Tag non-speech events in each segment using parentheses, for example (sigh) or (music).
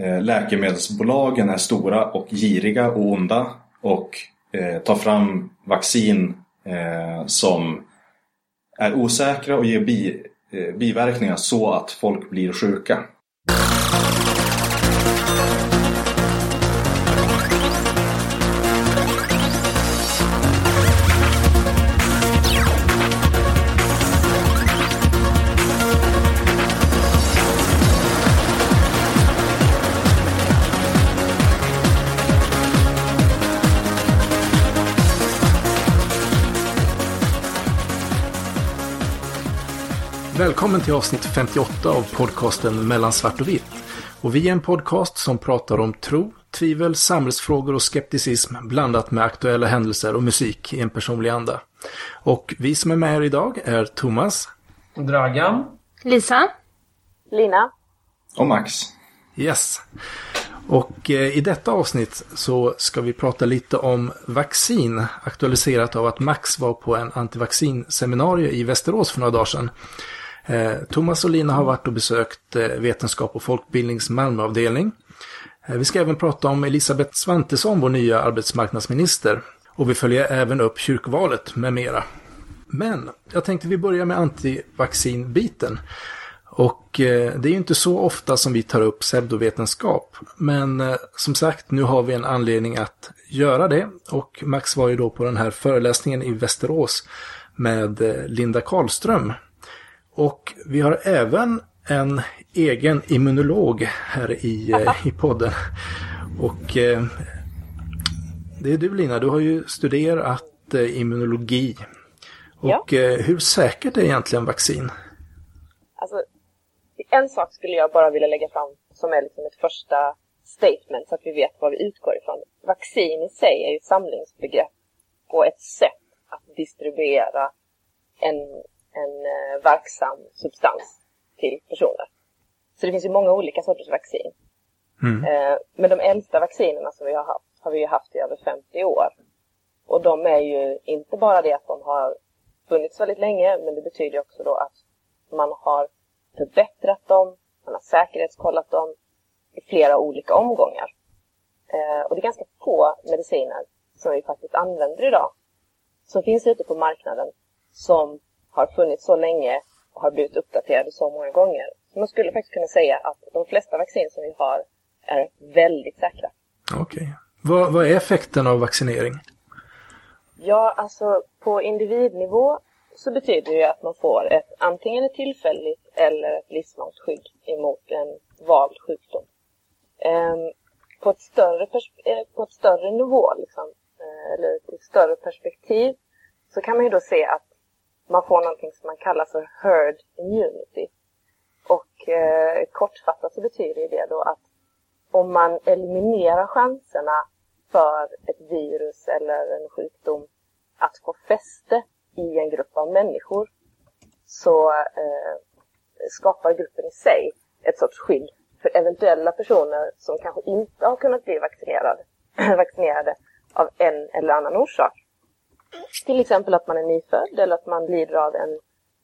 Eh, läkemedelsbolagen är stora och giriga och onda och eh, tar fram vaccin eh, som är osäkra och ger bi, eh, biverkningar så att folk blir sjuka. Välkommen till avsnitt 58 av podcasten Mellan svart och vitt. Och vi är en podcast som pratar om tro, tvivel, samhällsfrågor och skepticism blandat med aktuella händelser och musik i en personlig anda. Och vi som är med er idag är Thomas, Dragan, Lisa, Lina. Och Max. Yes. Och eh, i detta avsnitt så ska vi prata lite om vaccin, aktualiserat av att Max var på en antivaccinseminarium i Västerås för några dagar sedan. Eh, Thomas och Lina har varit och besökt eh, Vetenskap och folkbildnings Malmöavdelning. Eh, vi ska även prata om Elisabeth Svantesson, vår nya arbetsmarknadsminister. Och vi följer även upp kyrkvalet med mera. Men jag tänkte vi börjar med antivaccinbiten. Och eh, det är ju inte så ofta som vi tar upp pseudovetenskap. Men eh, som sagt, nu har vi en anledning att göra det. Och Max var ju då på den här föreläsningen i Västerås med eh, Linda Karlström. Och vi har även en egen immunolog här i, eh, i podden. Och eh, det är du Lina, du har ju studerat eh, immunologi. Och eh, hur säkert är egentligen vaccin? Alltså, en sak skulle jag bara vilja lägga fram som är liksom ett första statement så att vi vet vad vi utgår ifrån. Vaccin i sig är ju ett samlingsbegrepp och ett sätt att distribuera en, en eh, verksam substans till personer. Så det finns ju många olika sorters vaccin. Mm. Eh, men de äldsta vaccinerna som vi har haft har vi ju haft i över 50 år. Och de är ju inte bara det att de har funnits väldigt länge, men det betyder också då att man har förbättrat dem, man har säkerhetskollat dem i flera olika omgångar. Eh, och det är ganska få mediciner som vi faktiskt använder idag som finns ute på marknaden som har funnits så länge och har blivit uppdaterade så många gånger. Så man skulle faktiskt kunna säga att de flesta vaccin som vi har är väldigt säkra. Okej. Vad, vad är effekten av vaccinering? Ja, alltså på individnivå så betyder det att man får ett antingen ett tillfälligt eller ett livslångt skydd emot en vald sjukdom. Ehm, på, ett större eh, på ett större nivå, liksom, eh, eller ett större perspektiv, så kan man ju då se att man får någonting som man kallar för herd immunity. Och eh, kortfattat så betyder det då att om man eliminerar chanserna för ett virus eller en sjukdom att få fäste i en grupp av människor så eh, skapar gruppen i sig ett sorts skydd för eventuella personer som kanske inte har kunnat bli vaccinerade, (clears throat) vaccinerade av en eller annan orsak. Till exempel att man är nyfödd eller att man lider av en,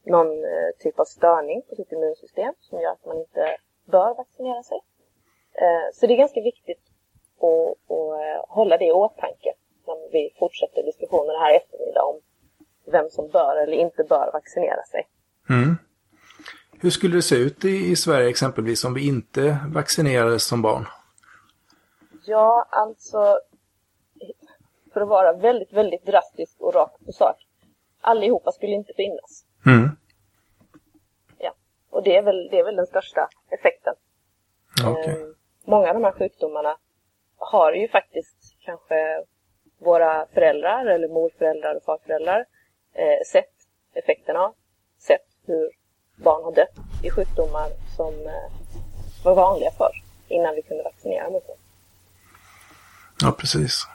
någon eh, typ av störning på sitt immunsystem som gör att man inte bör vaccinera sig. Eh, så det är ganska viktigt att, att eh, hålla det i åtanke när vi fortsätter diskussionen här i eftermiddag om vem som bör eller inte bör vaccinera sig. Mm. Hur skulle det se ut i, i Sverige exempelvis om vi inte vaccinerades som barn? Ja, alltså för att vara väldigt, väldigt drastisk och rakt på sak. Allihopa skulle inte finnas. Mm. Ja. Och det är väl, det är väl den största effekten. Okej. Eh, många av de här sjukdomarna har ju faktiskt kanske våra föräldrar eller morföräldrar och farföräldrar eh, sett effekterna av. Sett hur barn har dött i sjukdomar som eh, var vanliga förr innan vi kunde vaccinera mot dem. Ja, precis.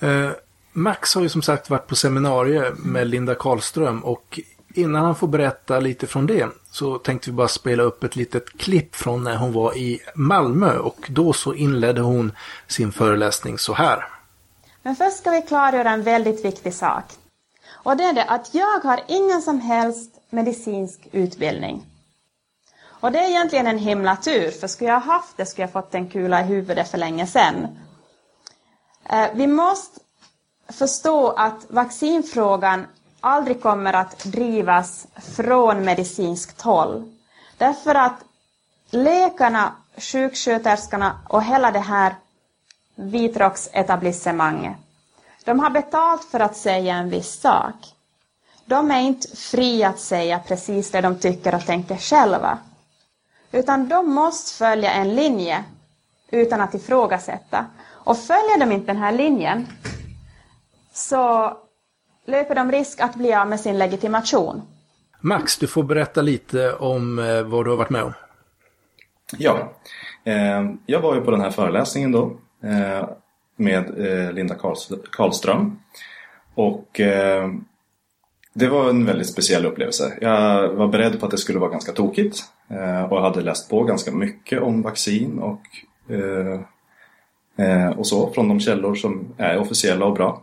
Eh, Max har ju som sagt varit på seminarium med Linda Karlström och innan han får berätta lite från det så tänkte vi bara spela upp ett litet klipp från när hon var i Malmö och då så inledde hon sin föreläsning så här. Men först ska vi klargöra en väldigt viktig sak. Och det är det att jag har ingen som helst medicinsk utbildning. Och det är egentligen en himla tur, för skulle jag haft det skulle jag fått en kula i huvudet för länge sedan. Eh, vi måste förstå att vaccinfrågan aldrig kommer att drivas från medicinskt håll. Därför att läkarna, sjuksköterskorna och hela det här vitrocksetablissemanget, de har betalt för att säga en viss sak. De är inte fria att säga precis det de tycker och tänker själva. Utan de måste följa en linje utan att ifrågasätta. Och följer de inte den här linjen så löper de risk att bli av med sin legitimation. Max, du får berätta lite om eh, vad du har varit med om. Ja, eh, jag var ju på den här föreläsningen då eh, med eh, Linda Karls Karlström. Och eh, det var en väldigt speciell upplevelse. Jag var beredd på att det skulle vara ganska tokigt eh, och hade läst på ganska mycket om vaccin och, Eh, och så från de källor som är officiella och bra.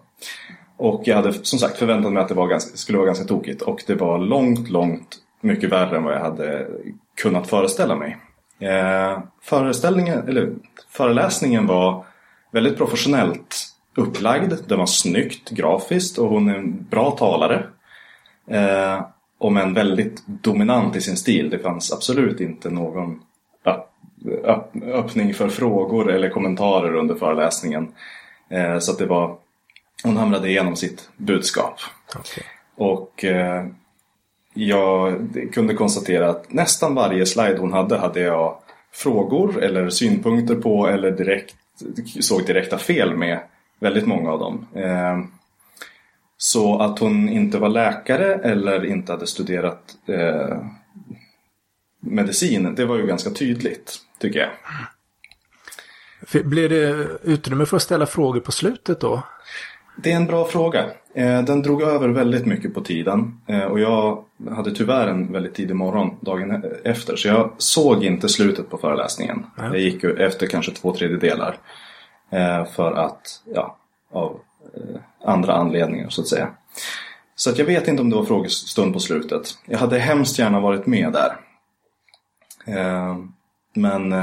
Och jag hade som sagt förväntat mig att det var ganska, skulle vara ganska tokigt och det var långt, långt mycket värre än vad jag hade kunnat föreställa mig. Eh, föreställningen, eller föreläsningen var väldigt professionellt upplagd. Den var snyggt grafiskt och hon är en bra talare. Eh, om en väldigt dominant i sin stil. Det fanns absolut inte någon öppning för frågor eller kommentarer under föreläsningen. Eh, så att det var hon hamrade igenom sitt budskap. Okay. Och eh, jag kunde konstatera att nästan varje slide hon hade hade jag frågor eller synpunkter på eller direkt, såg direkta fel med väldigt många av dem. Eh, så att hon inte var läkare eller inte hade studerat medicin, det var ju ganska tydligt tycker jag. Blir det utrymme för att ställa frågor på slutet då? Det är en bra fråga. Eh, den drog över väldigt mycket på tiden eh, och jag hade tyvärr en väldigt tidig morgon dagen efter så jag såg inte slutet på föreläsningen. Nej. Jag gick efter kanske två tredjedelar eh, för att, ja, av andra anledningar så att säga. Så att jag vet inte om det var frågestund på slutet. Jag hade hemskt gärna varit med där. Men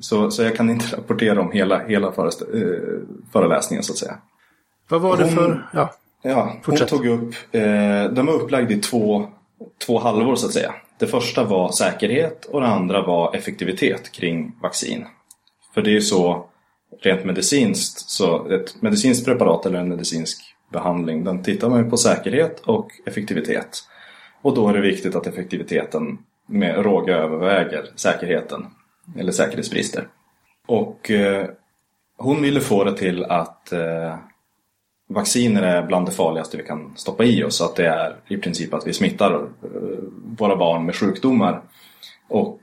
så, så jag kan inte (laughs) rapportera om hela, hela föreläsningen så att säga. Vad var det för... Ja, ja hon tog upp... Eh, de är upplagda i två, två halvor så att säga. Det första var säkerhet och det andra var effektivitet kring vaccin. För det är ju så rent medicinskt, så ett medicinskt preparat eller en medicinsk behandling, den tittar man ju på säkerhet och effektivitet. Och då är det viktigt att effektiviteten med råga överväger säkerheten, eller säkerhetsbrister. Och eh, hon ville få det till att eh, vacciner är bland det farligaste vi kan stoppa i oss. Att det är i princip att vi smittar eh, våra barn med sjukdomar. Och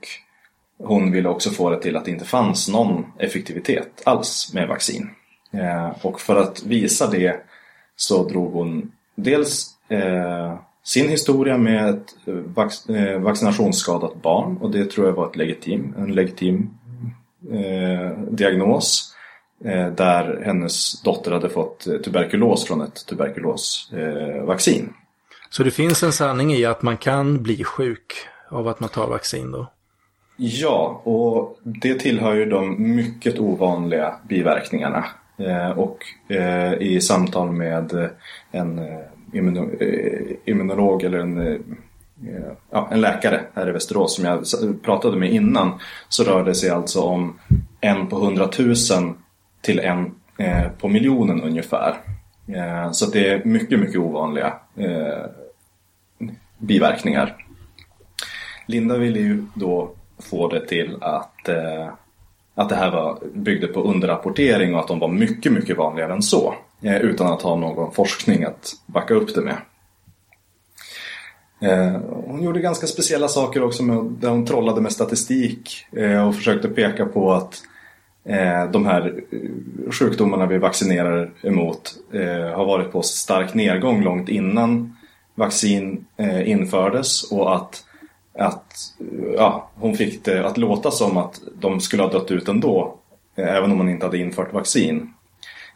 hon ville också få det till att det inte fanns någon effektivitet alls med vaccin. Eh, och för att visa det så drog hon dels eh, sin historia med ett vac vaccinationsskadat barn och det tror jag var ett legitim, en legitim diagnos. Eh, där hennes dotter hade fått eh, tuberkulos från ett tuberkulosvaccin. Så det finns en sanning i att man kan bli sjuk av att man tar vaccin då? Ja, och det tillhör ju de mycket ovanliga biverkningarna. Eh, och i samtal med en Eh, immunolog eller en, eh, ja, en läkare här i Västerås som jag pratade med innan så rör det sig alltså om en på hundratusen till en eh, på miljonen ungefär. Så det är mycket, mycket ovanliga biverkningar. Linda ville ju då få det till att, att det här var, byggde på underrapportering och att de var mycket, mycket vanligare än så. Eh, utan att ha någon forskning att backa upp det med. Eh, hon gjorde ganska speciella saker också med, där hon trollade med statistik eh, och försökte peka på att eh, de här eh, sjukdomarna vi vaccinerar emot eh, har varit på stark nedgång långt innan vaccin eh, infördes och att, att ja, hon fick det att låta som att de skulle ha dött ut ändå eh, även om man inte hade infört vaccin.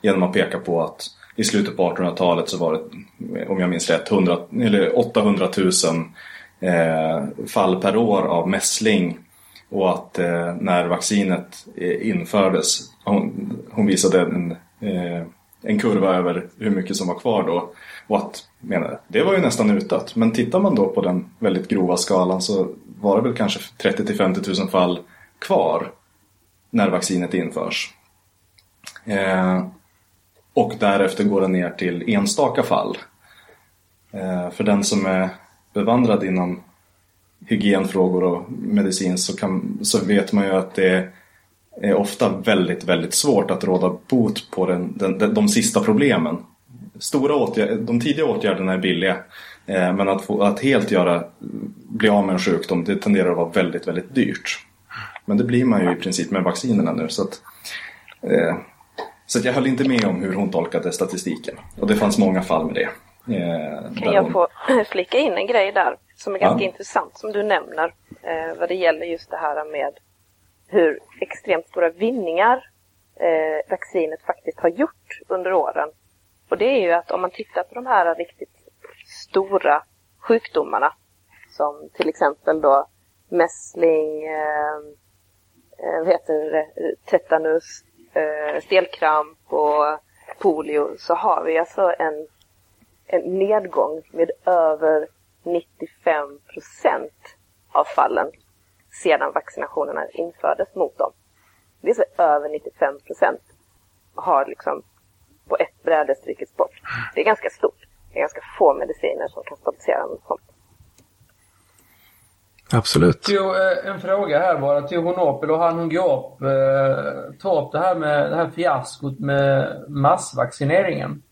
Genom att peka på att i slutet på 1800-talet så var det, om jag minns rätt, 100, eller 800 000 eh, fall per år av mässling och att eh, när vaccinet eh, infördes, hon, hon visade en, eh, en kurva över hur mycket som var kvar då. Och att, menar, det var ju nästan utdött. Men tittar man då på den väldigt grova skalan så var det väl kanske 30 till 50 000 fall kvar när vaccinet införs. Eh, och därefter går det ner till enstaka fall. Eh, för den som är bevandrad inom hygienfrågor och medicin så, kan, så vet man ju att det är ofta väldigt, väldigt svårt att råda bot på den, den, de, de sista problemen. Stora åtgärder, de tidiga åtgärderna är billiga eh, men att, få, att helt göra, bli av med en sjukdom det tenderar att vara väldigt, väldigt dyrt. Men det blir man ju i princip med vaccinerna nu. Så, att, eh, så jag höll inte med om hur hon tolkade statistiken. Och det fanns många fall med det. Eh, kan jag hon... få (laughs) flika in en grej där som är ganska ja. intressant som du nämner eh, vad det gäller just det här med hur extremt stora vinningar eh, vaccinet faktiskt har gjort under åren. Och det är ju att om man tittar på de här riktigt stora sjukdomarna som till exempel då mässling, eh, eh vad heter det, tetanus, eh, stelkramp och polio så har vi alltså en, en nedgång med över 95 procent av fallen sedan vaccinationerna infördes mot dem. Det är så över 95 procent har liksom på ett bräde strukits bort. Det är ganska stort. Det är ganska få mediciner som kan stabilisera något sånt. Absolut. Jo, eh, en fråga här bara. Tog hon upp, eller hann hon gå upp, eh, ta upp det här med det här fiaskot med massvaccineringen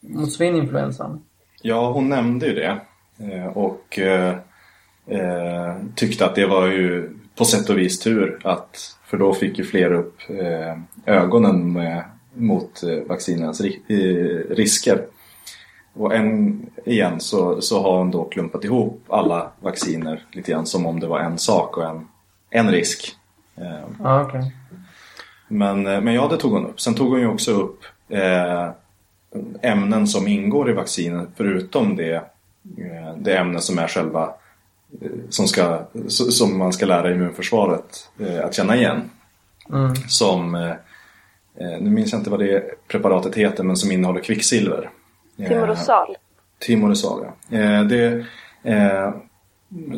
mot svininfluensan? Ja, hon nämnde ju det. Eh, och eh, tyckte att det var ju på sätt och vis tur att för då fick ju fler upp ögonen med, mot vaccinernas risker. Och än igen så, så har hon då klumpat ihop alla vacciner lite grann som om det var en sak och en, en risk. Eh, ah, okay. men, men ja, det tog hon upp. Sen tog hon ju också upp eh, ämnen som ingår i vaccinet förutom det Eh, det ämne som är själva eh, som, ska, som man ska lära immunförsvaret eh, att känna igen. Mm. Som, nu minns jag inte vad det preparatet heter, men som innehåller kvicksilver. Timorosal. Timorosal, ja. Det eh,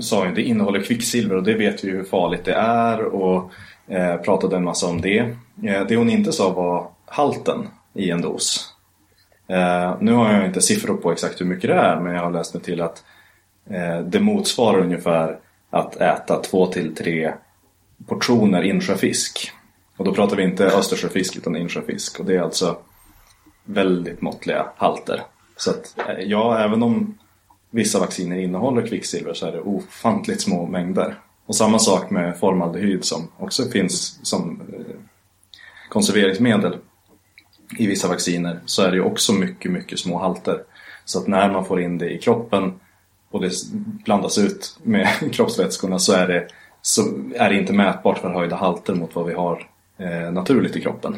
sa ju, det innehåller kvicksilver och det vet vi hur farligt det är och eh, pratade en massa om det. det hon inte sa var halten i en dos. Eh, nu har jag inte siffror på exakt hur mycket det är men jag har läst mig till att eh, det motsvarar ungefär att äta två till tre portioner insjöfisk. Och då pratar vi inte östersjöfisk utan insjöfisk och det är alltså väldigt måttliga halter. Så att eh, ja, även om vissa vacciner innehåller kvicksilver så är det ofantligt små mängder. Och samma sak med formaldehyd som också finns som eh, konserveringsmedel i vissa vacciner så är det också mycket, mycket små halter. Så att när man får in det i kroppen och det blandas ut med (laughs) kroppsvätskorna så är det, så är det inte mätbart för höjda halter mot vad vi har eh, naturligt i kroppen.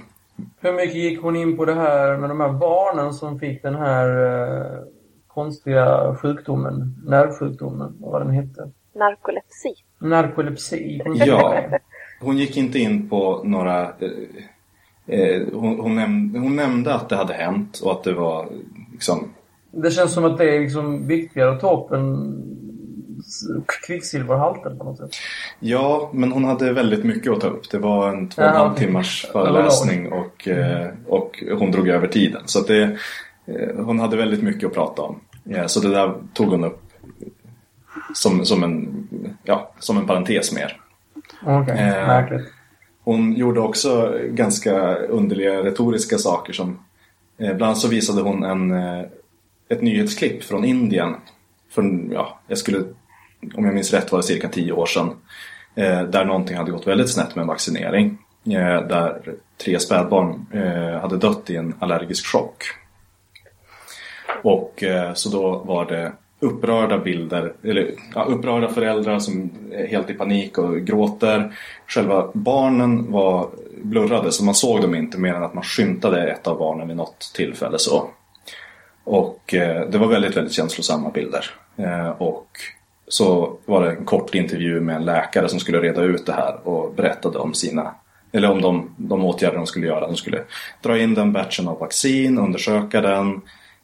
Hur mycket gick hon in på det här med de här barnen som fick den här eh, konstiga sjukdomen, nervsjukdomen, vad den hette? Narkolepsi. Narkolepsi. Ja, hon gick inte in på några eh, Eh, hon, hon, nämnde, hon, nämnde, att det hade hänt och att det var liksom... Det känns som att det är liksom viktigare att ta upp en kvicksilverhalten på något sätt. Ja, men hon hade väldigt mycket att ta upp. Det var en två och en halv timmars föreläsning och, mm. och hon drog över tiden. Så det, eh, hon hade väldigt mycket att prata om. Så det där tog hon upp som, som, en, ja, som en parentes mer. Okay. eh, märkligt. Hon gjorde också ganska underliga retoriska saker som eh, bland annat så visade hon en, eh, ett nyhetsklipp från Indien för, ja, jag skulle, om jag minns rätt var det cirka tio år sedan eh, där någonting hade gått väldigt snett med en vaccinering eh, där tre spädbarn eh, hade dött i en allergisk chock. Och eh, så då var det upprörda bilder, eller ja, upprörda föräldrar som är helt i panik och gråter. Själva barnen var blurrade så man såg dem inte mer än att man skymtade ett av barnen vid något tillfälle. så. Och eh, det var väldigt, väldigt känslosamma bilder. Eh, och så var det en kort intervju med en läkare som skulle reda ut det här och berättade om sina eller om de, de åtgärder de skulle göra. De skulle dra in den batchen av vaccin, undersöka den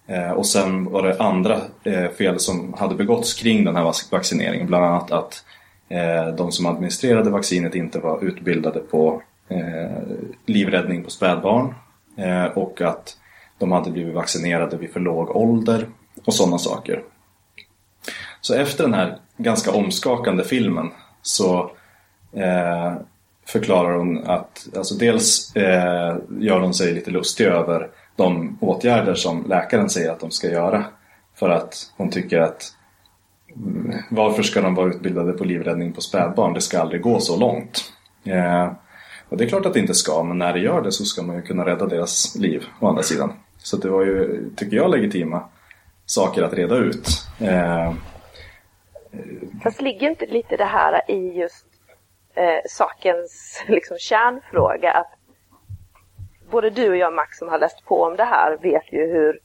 eh, och sen var det andra eh, fel som hade begåtts kring den här vaccineringen. Bland annat att eh, de som administrerade vaccinet inte var utbildade på eh, livräddning på spädbarn eh, och att de hade blivit vaccinerade vid för låg ålder och sådana saker. Så efter den här ganska omskakande filmen så eh, förklarar hon att alltså dels eh, gör hon sig lite lustig över de åtgärder som läkaren säger att de ska göra. För att hon tycker att mm, varför ska de vara utbildade på livräddning på spädbarn? Det ska aldrig gå så långt. Eh, och det är klart att det inte ska, men när det gör det så ska man ju kunna rädda deras liv å andra sidan. Så det var ju, tycker jag, legitima saker att reda ut. Eh, Fast ligger inte lite det här i just eh, sakens (laughs) liksom, kärnfråga att både du och jag Max som har läst på om det här vet ju hur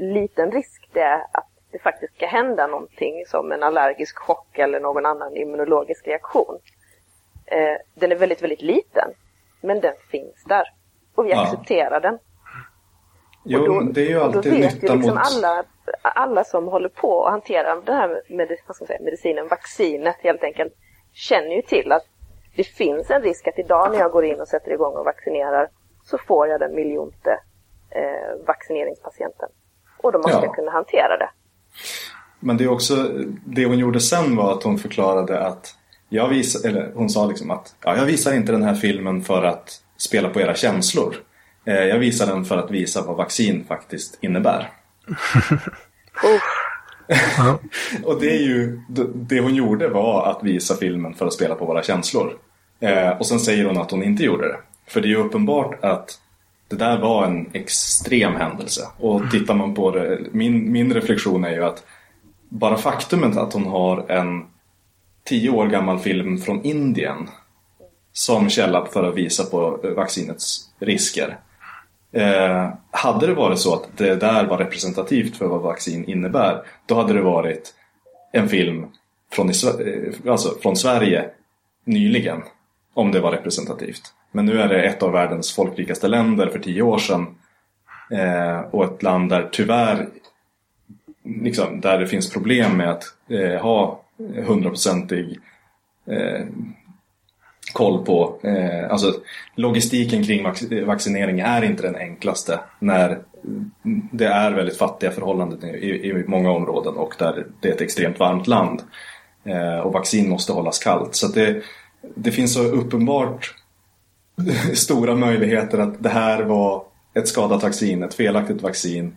liten risk det är att det faktiskt ska hända någonting som en allergisk chock eller någon annan immunologisk reaktion. Eh, den är väldigt, väldigt liten, men den finns där och vi ja. accepterar den. Jo, då, det är ju alltid nytta mot... Liksom mot... alla, alla som håller på att hantera den här med, vad ska säga, medicinen, vaccinet helt enkelt, känner ju till att det finns en risk att idag när jag går in och sätter igång och vaccinerar så får jag den miljonte eh, vaccineringspatienten. Och då måste ja. jag kunna hantera det. Men det är också, det hon gjorde sen var att hon förklarade att jag visar, eller hon sa liksom att ja, jag visar inte den här filmen för att spela på era känslor. Eh, jag visar den för att visa vad vaccin faktiskt innebär. (laughs) och det är ju, det hon gjorde var att visa filmen för att spela på våra känslor. Eh, och sen säger hon att hon inte gjorde det. För det är ju uppenbart att det där var en extrem händelse. Och tittar man på det, min, min reflektion är ju att bara faktumet att hon har en tio år gammal film från Indien som källa för att visa på vaccinets risker. Eh, hade det varit så att det där var representativt för vad vaccin innebär, då hade det varit en film från, eh, alltså från Sverige nyligen, om det var representativt. Men nu är det ett av världens folkrikaste länder för tio år sedan eh, och ett land där tyvärr liksom, där det finns problem med att eh, ha hundraprocentig eh, koll på. Eh, alltså logistiken kring vaccinering är inte den enklaste när det är väldigt fattiga förhållanden i, i många områden och där det är ett extremt varmt land. Eh, och vaccin måste hållas kallt. Så det, det finns så uppenbart (laughs) stora möjligheter att det här var ett skadat vaccin, ett felaktigt vaccin.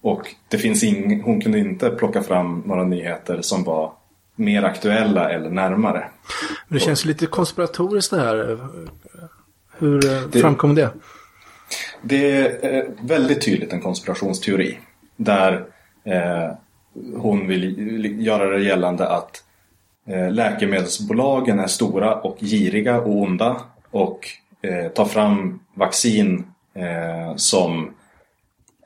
Och det finns ing, hon kunde inte plocka fram några nyheter som var mer aktuella eller närmare. Men det känns lite konspiratoriskt det här. Hur eh, det, framkom det? Det är väldigt tydligt en konspirationsteori. Där eh, hon vill göra det gällande att eh, läkemedelsbolagen är stora och giriga och onda och eh, tar fram vaccin eh, som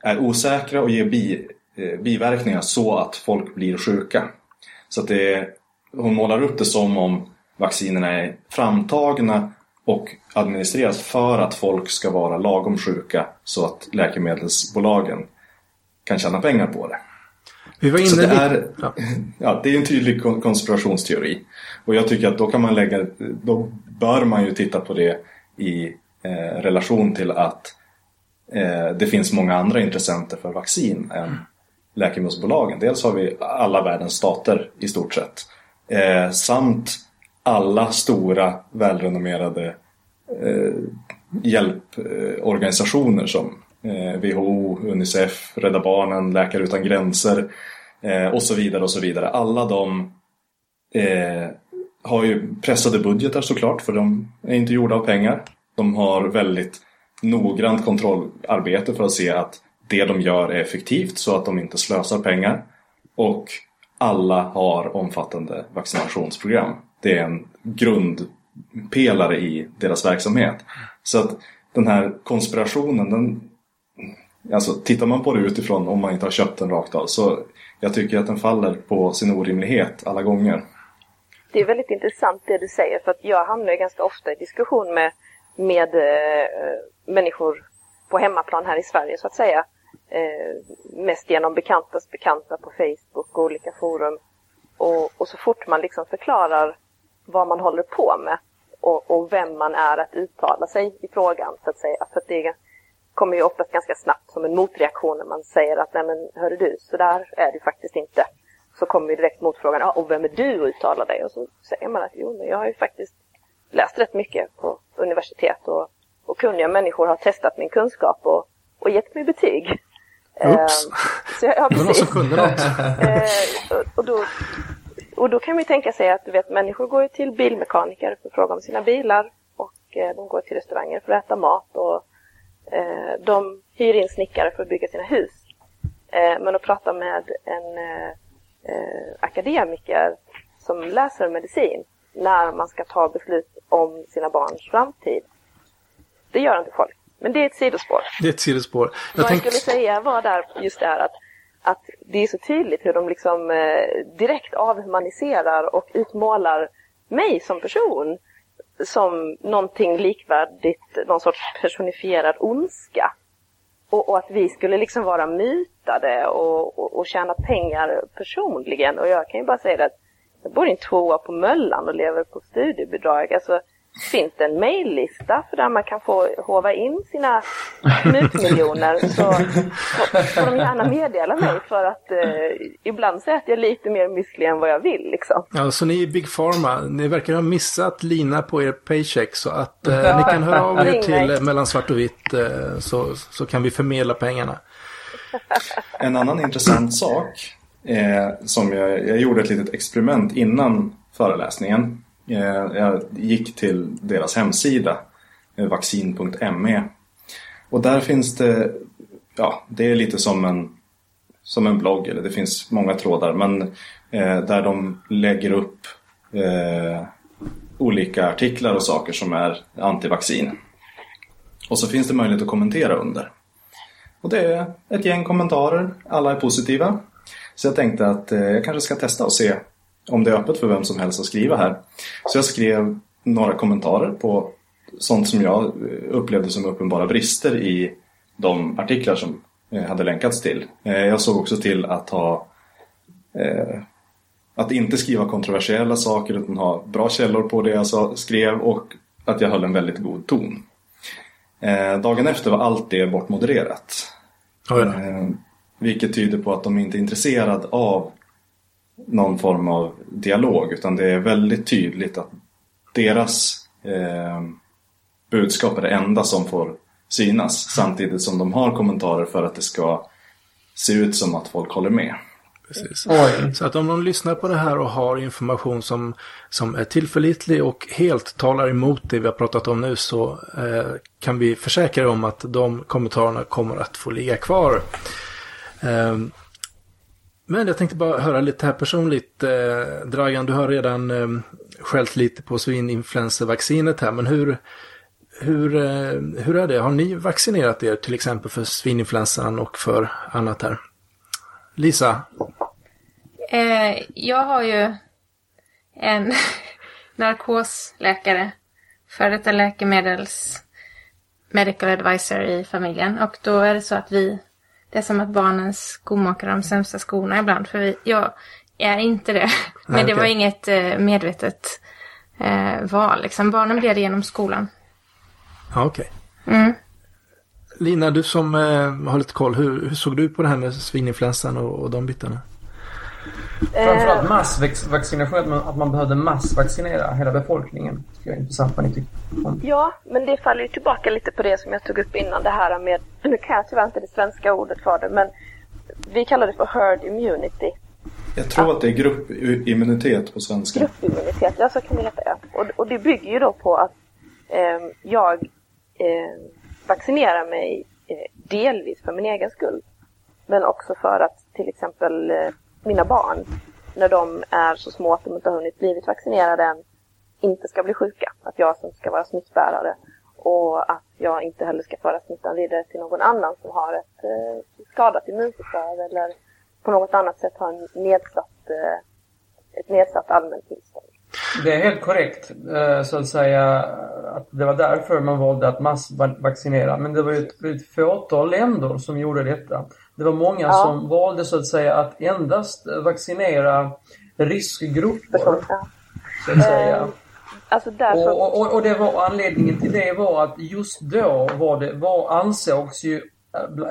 är osäkra och ger bi, eh, biverkningar så att folk blir sjuka. Så att det, hon målar upp det som om vaccinerna är framtagna och administreras för att folk ska vara lagom sjuka så att läkemedelsbolagen kan tjäna pengar på det. Vi var inne så det, är, ja. (laughs) ja. det är en tydlig konspirationsteori. Och jag tycker att då kan man lägga, då bör man ju titta på det i eh, relation till att eh, det finns många andra intressenter för vaccin än läkemedelsbolagen. Dels har vi alla världens stater i stort sett. Eh, samt alla stora välrenommerade eh, hjälporganisationer som eh, WHO, Unicef, Rädda Barnen, Läkare Utan Gränser eh, och så vidare och så vidare. Alla de eh, har ju pressade budgetar såklart för de är inte gjorda av pengar. De har väldigt noggrant kontrollarbete för att se att det de gör är effektivt så att de inte slösar pengar. Och alla har omfattande vaccinationsprogram. Det är en grundpelare i deras verksamhet. Så att den här konspirationen, den, alltså tittar man på det utifrån om man inte har köpt den rakt av så jag tycker att den faller på sin orimlighet alla gånger. Det är väldigt intressant det du säger för att jag hamnar ganska ofta i diskussion med, med äh, människor på hemmaplan här i Sverige så att säga. Eh, mest genom bekantas bekanta på Facebook och olika forum. Och, och så fort man liksom förklarar vad man håller på med och, och, vem man är att uttala sig i frågan så att säga. För att det kommer ju oftast ganska snabbt som en motreaktion när man säger att nej men hörru du, så där är det faktiskt inte. Så kommer ju direkt motfrågan, ja, och vem är du att uttala dig? Och så säger man att jo, men jag har ju faktiskt läst rätt mycket på universitet och, och kunniga människor har testat min kunskap och, och gett mig betyg. Oops. Eh, så ja, det var någon som kunde något. (laughs) Eh, och, då, och då kan man ju tänka sig att du vet, människor går till bilmekaniker för att fråga om sina bilar och eh, de går till restauranger för att äta mat och eh, de hyr in snickare för att bygga sina hus. Eh, men att prata med en eh, akademiker som läser medicin när man ska ta beslut om sina barns framtid. Det gör inte folk. Men det är ett sidospår. Det är ett sidospår. Jag Vad tänkte... jag skulle säga var där just det här att, att det är så tydligt hur de liksom eh, direkt avhumaniserar och utmålar mig som person som någonting likvärdigt, någon sorts personifierad ondska. Och, och, att vi skulle liksom vara mytade och, och, och tjäna pengar personligen. Och jag kan ju bara säga det att jag bor i en tvåa på Möllan och lever på studiebidrag. Alltså, finns det en mejllista för där man kan få hova in sina mutmiljoner så får de gärna meddela mig för att eh, ibland så äter jag lite mer müsli än vad jag vill liksom. Ja, så ni är Big Pharma, ni verkar ha missat lina på er paycheck så att eh, ni kan höra av er till mellan svart och vitt eh, så, så kan vi förmedla pengarna. (laughs) En annan intressant sak eh, som jag, jag gjorde ett litet experiment innan föreläsningen Eh, Eh, jag gick till deras hemsida, eh, vaccin.me. Och där finns det, ja, det är lite som en, som en blogg, eller det finns många trådar, men eh, där de lägger upp eh, olika artiklar och saker som är antivaccin. Och så finns det möjlighet att kommentera under. Och det är ett gäng kommentarer, alla är positiva. Så jag tänkte att eh, jag kanske ska testa och se om det är öppet för vem som helst att skriva här. Så jag skrev några kommentarer på sånt som jag upplevde som uppenbara brister i de artiklar som eh, hade länkats till. Eh, jag såg också till att ha eh, att inte skriva kontroversiella saker utan ha bra källor på det jag skrev och att jag höll en väldigt god ton. Dagen efter var allt det bortmodererat. Oh ja. Vilket tyder på att de inte är intresserade av någon form av dialog utan det är väldigt tydligt att deras eh, budskap är det enda som får synas samtidigt som de har kommentarer för att det ska se ut som att folk håller med. Precis. Så att om någon lyssnar på det här och har information som, som är tillförlitlig och helt talar emot det vi har pratat om nu så eh, kan vi försäkra er om att de kommentarerna kommer att få ligga kvar. Eh, men jag tänkte bara höra lite här personligt. Eh, Dragan, du har redan eh, skällt lite på svininfluensavaccinet här, men hur, hur, eh, hur är det? Har ni vaccinerat er till exempel för svininfluensan och för annat här? Lisa? Eh, jag har ju en (laughs) narkosläkare, för detta läkemedels medical advisor i familjen och då är det så att vi det är som att barnen skomakar de sämsta skorna ibland. För vi, jag är inte det. (laughs) Men det var inget eh, medvetet eh, val. Liksom. Barnen blir det genom skolan. Ja, okej. Okay. Mm. Lina, du som eh, har lite koll. Hur, hur, såg du på det här med svininfluensan och, och de bitarna? Framförallt eh. massvaccination, att man, att man behövde massvaccinera hela befolkningen. Det är intressant vad ni tycker om. Ja, men det faller ju tillbaka lite på det som jag tog upp innan, det här med, nu kan jag tyvärr inte det svenska ordet för det, men vi kallar det för herd immunity. Jag tror att, att det är gruppimmunitet på svenska. Gruppimmunitet, ja så kan det heta ja. Och, och det bygger ju då på att eh, jag eh, vaccinerar mig eh, delvis för min egen skull. Men också för att till exempel eh, mina barn, när de är så små att de inte har hunnit blivit vaccinerade än, inte ska bli sjuka. Att jag som ska vara smittbärare och att jag inte heller ska föra smittan vidare till någon annan som har ett eh, skadat immunförsvar eller på något annat sätt har en nedsatt, eh, ett nedsatt allmänt tillstånd. Det är helt korrekt, eh, så att säga, att det var därför man valde att massvaccinera. Men det var ju ett, ett fåtal länder som gjorde detta. Det var många ja. som valde så att säga att endast vaccinera riskgrupper. Så att säga. Eh, alltså därför... och, och, och, det var anledningen till det var att just då var det, var, ansågs ju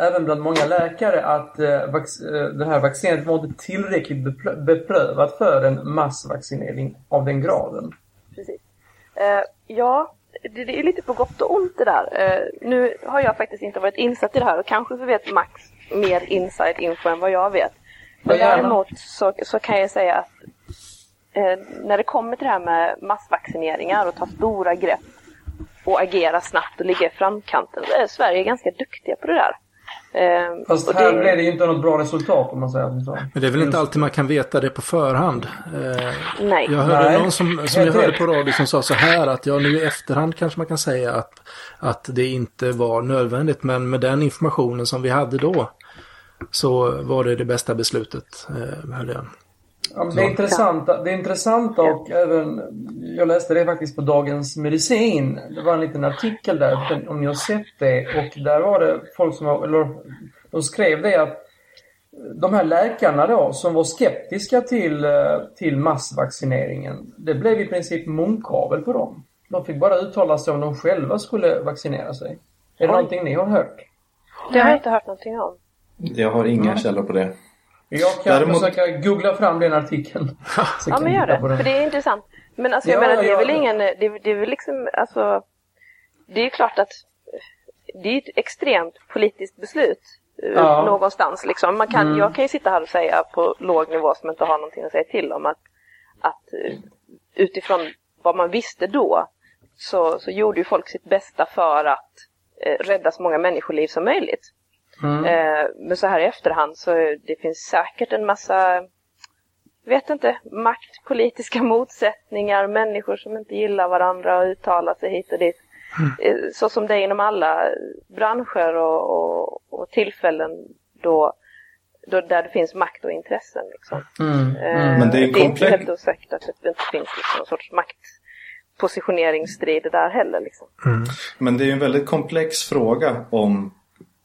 även bland många läkare att eh, vac eh, det här vaccinet var inte tillräckligt beprövat för en massvaccinering av den graden. Precis. Eh, ja, det, det, är lite på gott och ont det där. Eh, nu har jag faktiskt inte varit insatt i det här och kanske så vet Max mer inside info än vad jag vet. Men däremot så, så kan jag säga att eh, när det kommer till det här med massvaccineringar och ta stora grepp och agera snabbt och ligga i framkanten. Så är Sverige ganska duktiga på det där. Eh, Fast här det... blev det ju inte något bra resultat om man säger så. Men det är väl inte alltid man kan veta det på förhand. Eh, Nej. Jag hörde Nej. någon som, som jag hörde på radio som sa så här att ja nu i efterhand kanske man kan säga att, att det inte var nödvändigt. Men med den informationen som vi hade då så var det det bästa beslutet. Eh, hörde jag. Ja, det, är intressanta, det är intressanta och även, jag läste det faktiskt på Dagens Medicin. Det var en liten artikel där, om ni har sett det. Och där var det folk som var, eller de skrev det att de här läkarna då som var skeptiska till, eh, till massvaccineringen. Det blev i princip munkavel på dem. De fick bara uttala sig om de själva skulle vaccinera sig. Är det Oj. någonting ni har hört? Det har jag inte hört någonting om. Jag har inga mm. källor på det. Jag kan Däremot... försöka googla fram den artikeln. (laughs) ja, men gör det. För det är intressant. Men alltså, jag ja, menar, det är väl ingen... Det, det är väl liksom, alltså... Det är ju klart att det är ett extremt politiskt beslut eh, ja. någonstans. Liksom. Man kan, mm. Jag kan ju sitta här och säga på låg nivå som inte har någonting att säga till om att, att eh, utifrån vad man visste då så, så gjorde ju folk sitt bästa för att eh, rädda så många människoliv som möjligt. Mm. Eh, men så här i efterhand så det finns säkert en massa, vet inte, maktpolitiska (laughs) motsättningar, människor som inte gillar varandra och uttalar sig hit och dit. Mm. Eh, så som det är inom alla branscher och, och, och tillfällen då, då, där det finns makt och intressen. Liksom. Mm. Mm. Men det är, det är inte helt osäkert att det inte finns liksom någon sorts maktpositioneringsstrid där heller. Liksom. Mm. Men det är en väldigt komplex fråga om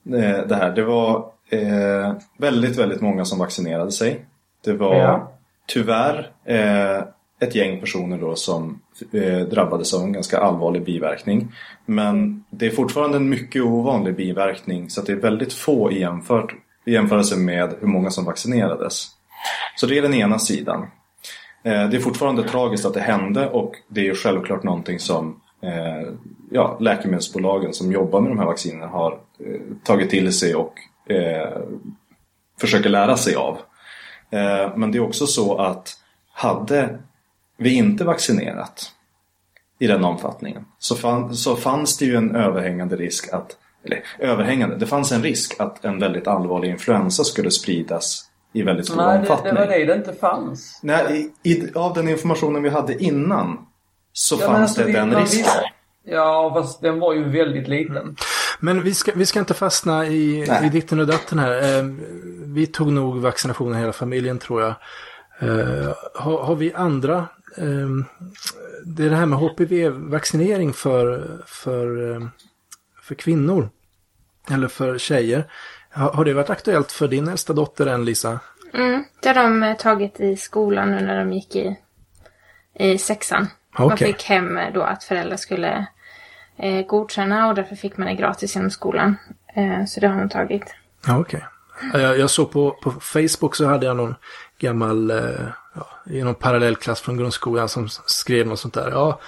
Eh, det här. Det var eh, väldigt, väldigt många som vaccinerade sig. Det var ja tyvärr eh, ett gäng personer då som eh, drabbades av en ganska allvarlig biverkning. Men det är fortfarande en mycket ovanlig biverkning så det är väldigt få i, jämfört, i jämförelse med hur många som vaccinerades. Så det är den ena sidan. Eh, det är fortfarande tragiskt att det hände och det är självklart någonting som eh, ja, läkemedelsbolagen som jobbar med de här vaccinerna har eh, tagit till sig och eh, försöker lära sig av. Eh, men det är också så att hade vi inte vaccinerat i den omfattningen så, fann, så fanns det ju en överhängande risk att eller överhängande, det fanns en risk att en väldigt allvarlig influensa skulle spridas i väldigt stor Nej, omfattning. Nej, det, det var det det inte fanns. Nej, i, i, av den informationen vi hade innan så ja, fanns alltså, det den risken. Ja, fast den var ju väldigt liten. Men vi ska, vi ska inte fastna i, i ditten och datten här. Eh, vi tog nog vaccinationen hela familjen tror jag. Eh, har, har, vi andra? Eh, det är det här med HPV-vaccinering för, för, eh, för kvinnor. Eller för tjejer. Har, har det varit aktuellt för din äldsta dotter än Lisa? Mm, det har de eh, tagit i skolan nu när de gick i, i sexan. Okay. Man fick hem då att föräldrar skulle eh, godkänna och därför fick man det gratis genom skolan. Eh, så det har hon tagit. Ja, Okej. Okay. Jag, jag, såg på, på Facebook så hade jag någon gammal, eh, ja, i någon parallellklass från grundskolan som skrev något sånt där. Ja,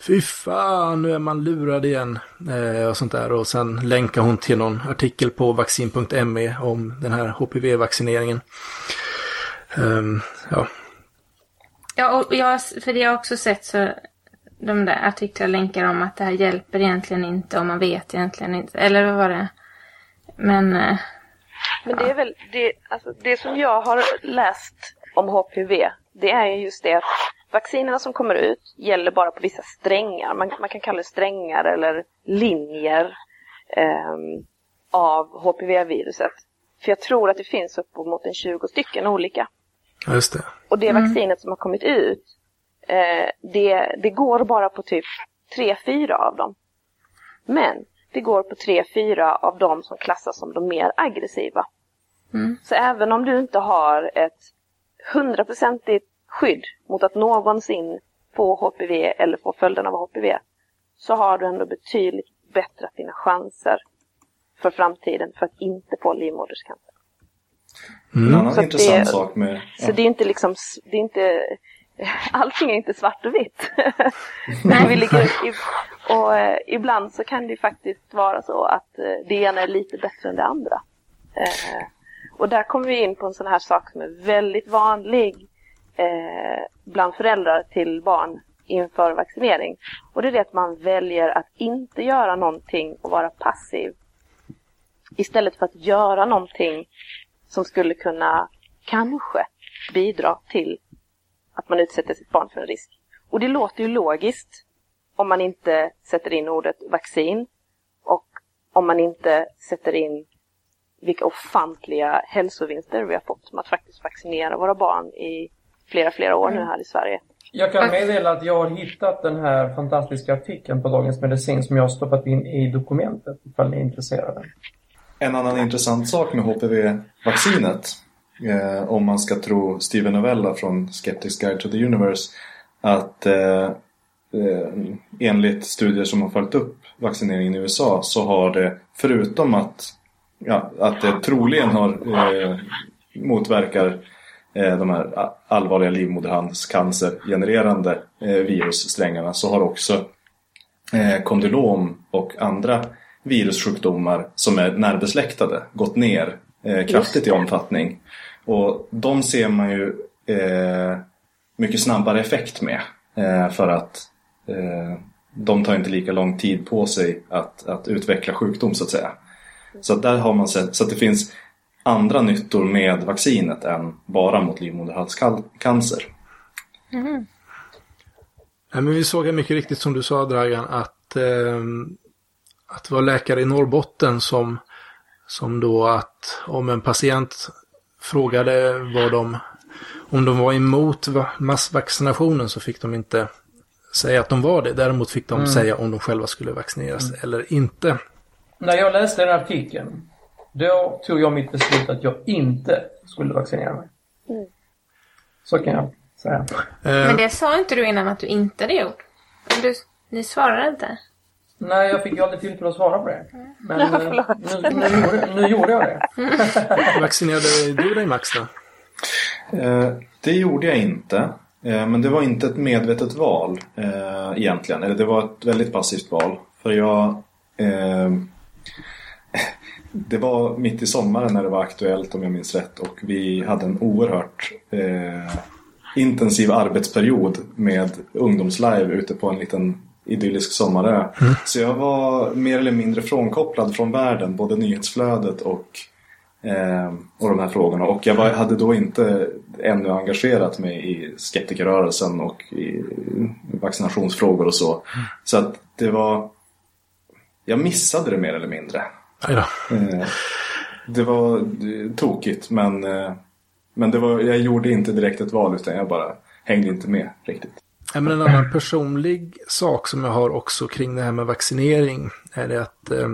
fy fan, nu är man lurad igen. Eh, och sånt där. Och sen länkar hon till någon artikel på vaccin.me om den här HPV-vaccineringen. Um, ja, Ja, och jag, för det har också sett så de där artiklar länkar om att det här hjälper egentligen inte och man vet egentligen inte. Eller vad var det? Men... Eh, Men det är väl det, alltså det som jag har läst om HPV. Det är ju just det att vaccinerna som kommer ut gäller bara på vissa strängar. Man, man kan kalla det strängar eller linjer eh, av HPV-viruset. För jag tror att det finns uppemot en 20 stycken olika. Ja, just det. Och det vaccinet som har kommit ut, eh, det, det går bara på typ 3-4 av dem. Men det går på 3-4 av dem som klassas som de mer aggressiva. Så även om du inte har ett hundraprocentigt skydd mot att någonsin få HPV eller få följden av HPV så har du ändå betydligt bättre dina chanser för framtiden för att inte få livmoderscancer. En annan intressant det- sak med... Så det är inte liksom, det är inte, (laughs) allting är inte svart och vitt. (laughs) Vi ligger, i, och eh, ibland så kan det ju faktiskt vara så att eh, det ena är lite bättre än det andra. Eh, och där kommer vi in på en sån här sak som är väldigt vanlig eh, bland föräldrar till barn inför vaccinering. Och det är det att man väljer att inte göra någonting och vara passiv istället för att göra någonting som skulle kunna kanske bidra till att man utsätter sitt barn för en risk. Och det låter ju logiskt om man inte sätter in ordet vaccin och om man inte sätter in vilka ofantliga hälsovinster vi har fått med att faktiskt vaccinera våra barn i flera, flera år nu här i Sverige. Jag kan meddela att jag har hittat den här fantastiska artikeln på Dagens Medicin som jag har stoppat in i dokumentet ifall ni är intresserade. En annan intressant sak med HPV-vaccinet, eh, om man ska tro Steven Novella från Skeptics Guide to the Universe, att eh, eh, enligt studier som har följt upp vaccineringen i USA så har det, förutom att, ja, att det troligen har eh, motverkar eh, de här allvarliga livmoderhalscancergenererande eh, virussträngarna så har också eh, kondylom och andra virussjukdomar som är närbesläktade gått ner eh, kraftigt i omfattning. Och de ser man ju eh, mycket snabbare effekt med eh, för att eh, de tar inte lika lång tid på sig att, att utveckla sjukdom så att säga. Så att där har man sett så att det finns andra nyttor med vaccinet än bara mot livmoderhalscancer. Nej, men vi såg mycket riktigt som du sa Dragan att, ehm, att det var läkare i Norrbotten som, som då att om en patient frågade vad de, om de var emot va- massvaccinationen så fick de inte säga att de var det. Däremot fick de säga om de själva skulle vaccineras eller inte. När jag läste den artikeln, då tog jag mitt beslut att jag inte skulle vaccinera mig. Så kan jag säga. Eh, Men det sa inte du innan att du inte hade gjort. Du, ni svarade inte. Nej, jag fick ju aldrig tillfälle att svara på det. Men eh, nu, nu, gjorde, nu gjorde jag det. (laughs) Vaccinerade du dig Max då? Eh, det gjorde jag inte. Eh, men det var inte ett medvetet val eh, egentligen. Eller det var ett väldigt passivt val. För jag... Eh, det var mitt i sommaren när det var aktuellt om jag minns rätt. Och vi hade en oerhört eh, intensiv arbetsperiod med ungdomslive ute på en liten idyllisk sommarö. Så jag var mer eller mindre frånkopplad från världen. Både nyhetsflödet och Eh, och de här frågorna. Och jag var, hade då inte ännu engagerat mig i skeptikerrörelsen och i vaccinationsfrågor och så. Så att det var... Jag missade det mer eller mindre. Då. Eh, det var tokigt men, eh, men det var, jag gjorde inte direkt ett val utan jag bara hängde inte med riktigt. Ja, men en annan personlig sak som jag har också kring det här med vaccinering är det att eh,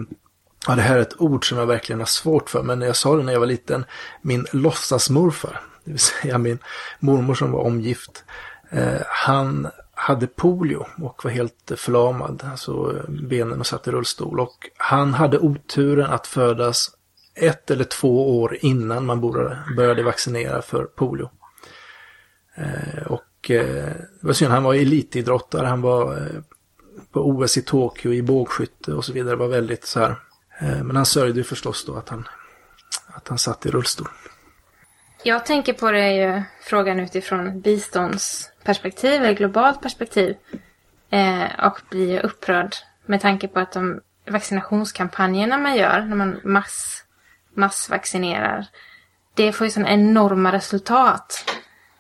ja, det här är ett ord som jag verkligen har svårt för, men jag sa det när jag var liten, min låtsasmorfar, det vill (laughs) säga min mormor som var omgift, eh, han hade polio och var helt förlamad, alltså eh, benen och satt i rullstol. Och han hade oturen att födas ett eller två år innan man borde- började vaccinera för polio. Eh, och eh, det var synd, han var elitidrottare, han var eh, på OS i Tokyo i bågskytte och så vidare. Det var väldigt så här. Eh, men han sörjde ju förstås då att han, att han satt i rullstol. Jag tänker på det ju frågan utifrån biståndsperspektiv eller globalt perspektiv. Eh, och blir upprörd med tanke på att de vaccinationskampanjerna man gör när man mass, massvaccinerar. Det får ju sådana enorma resultat.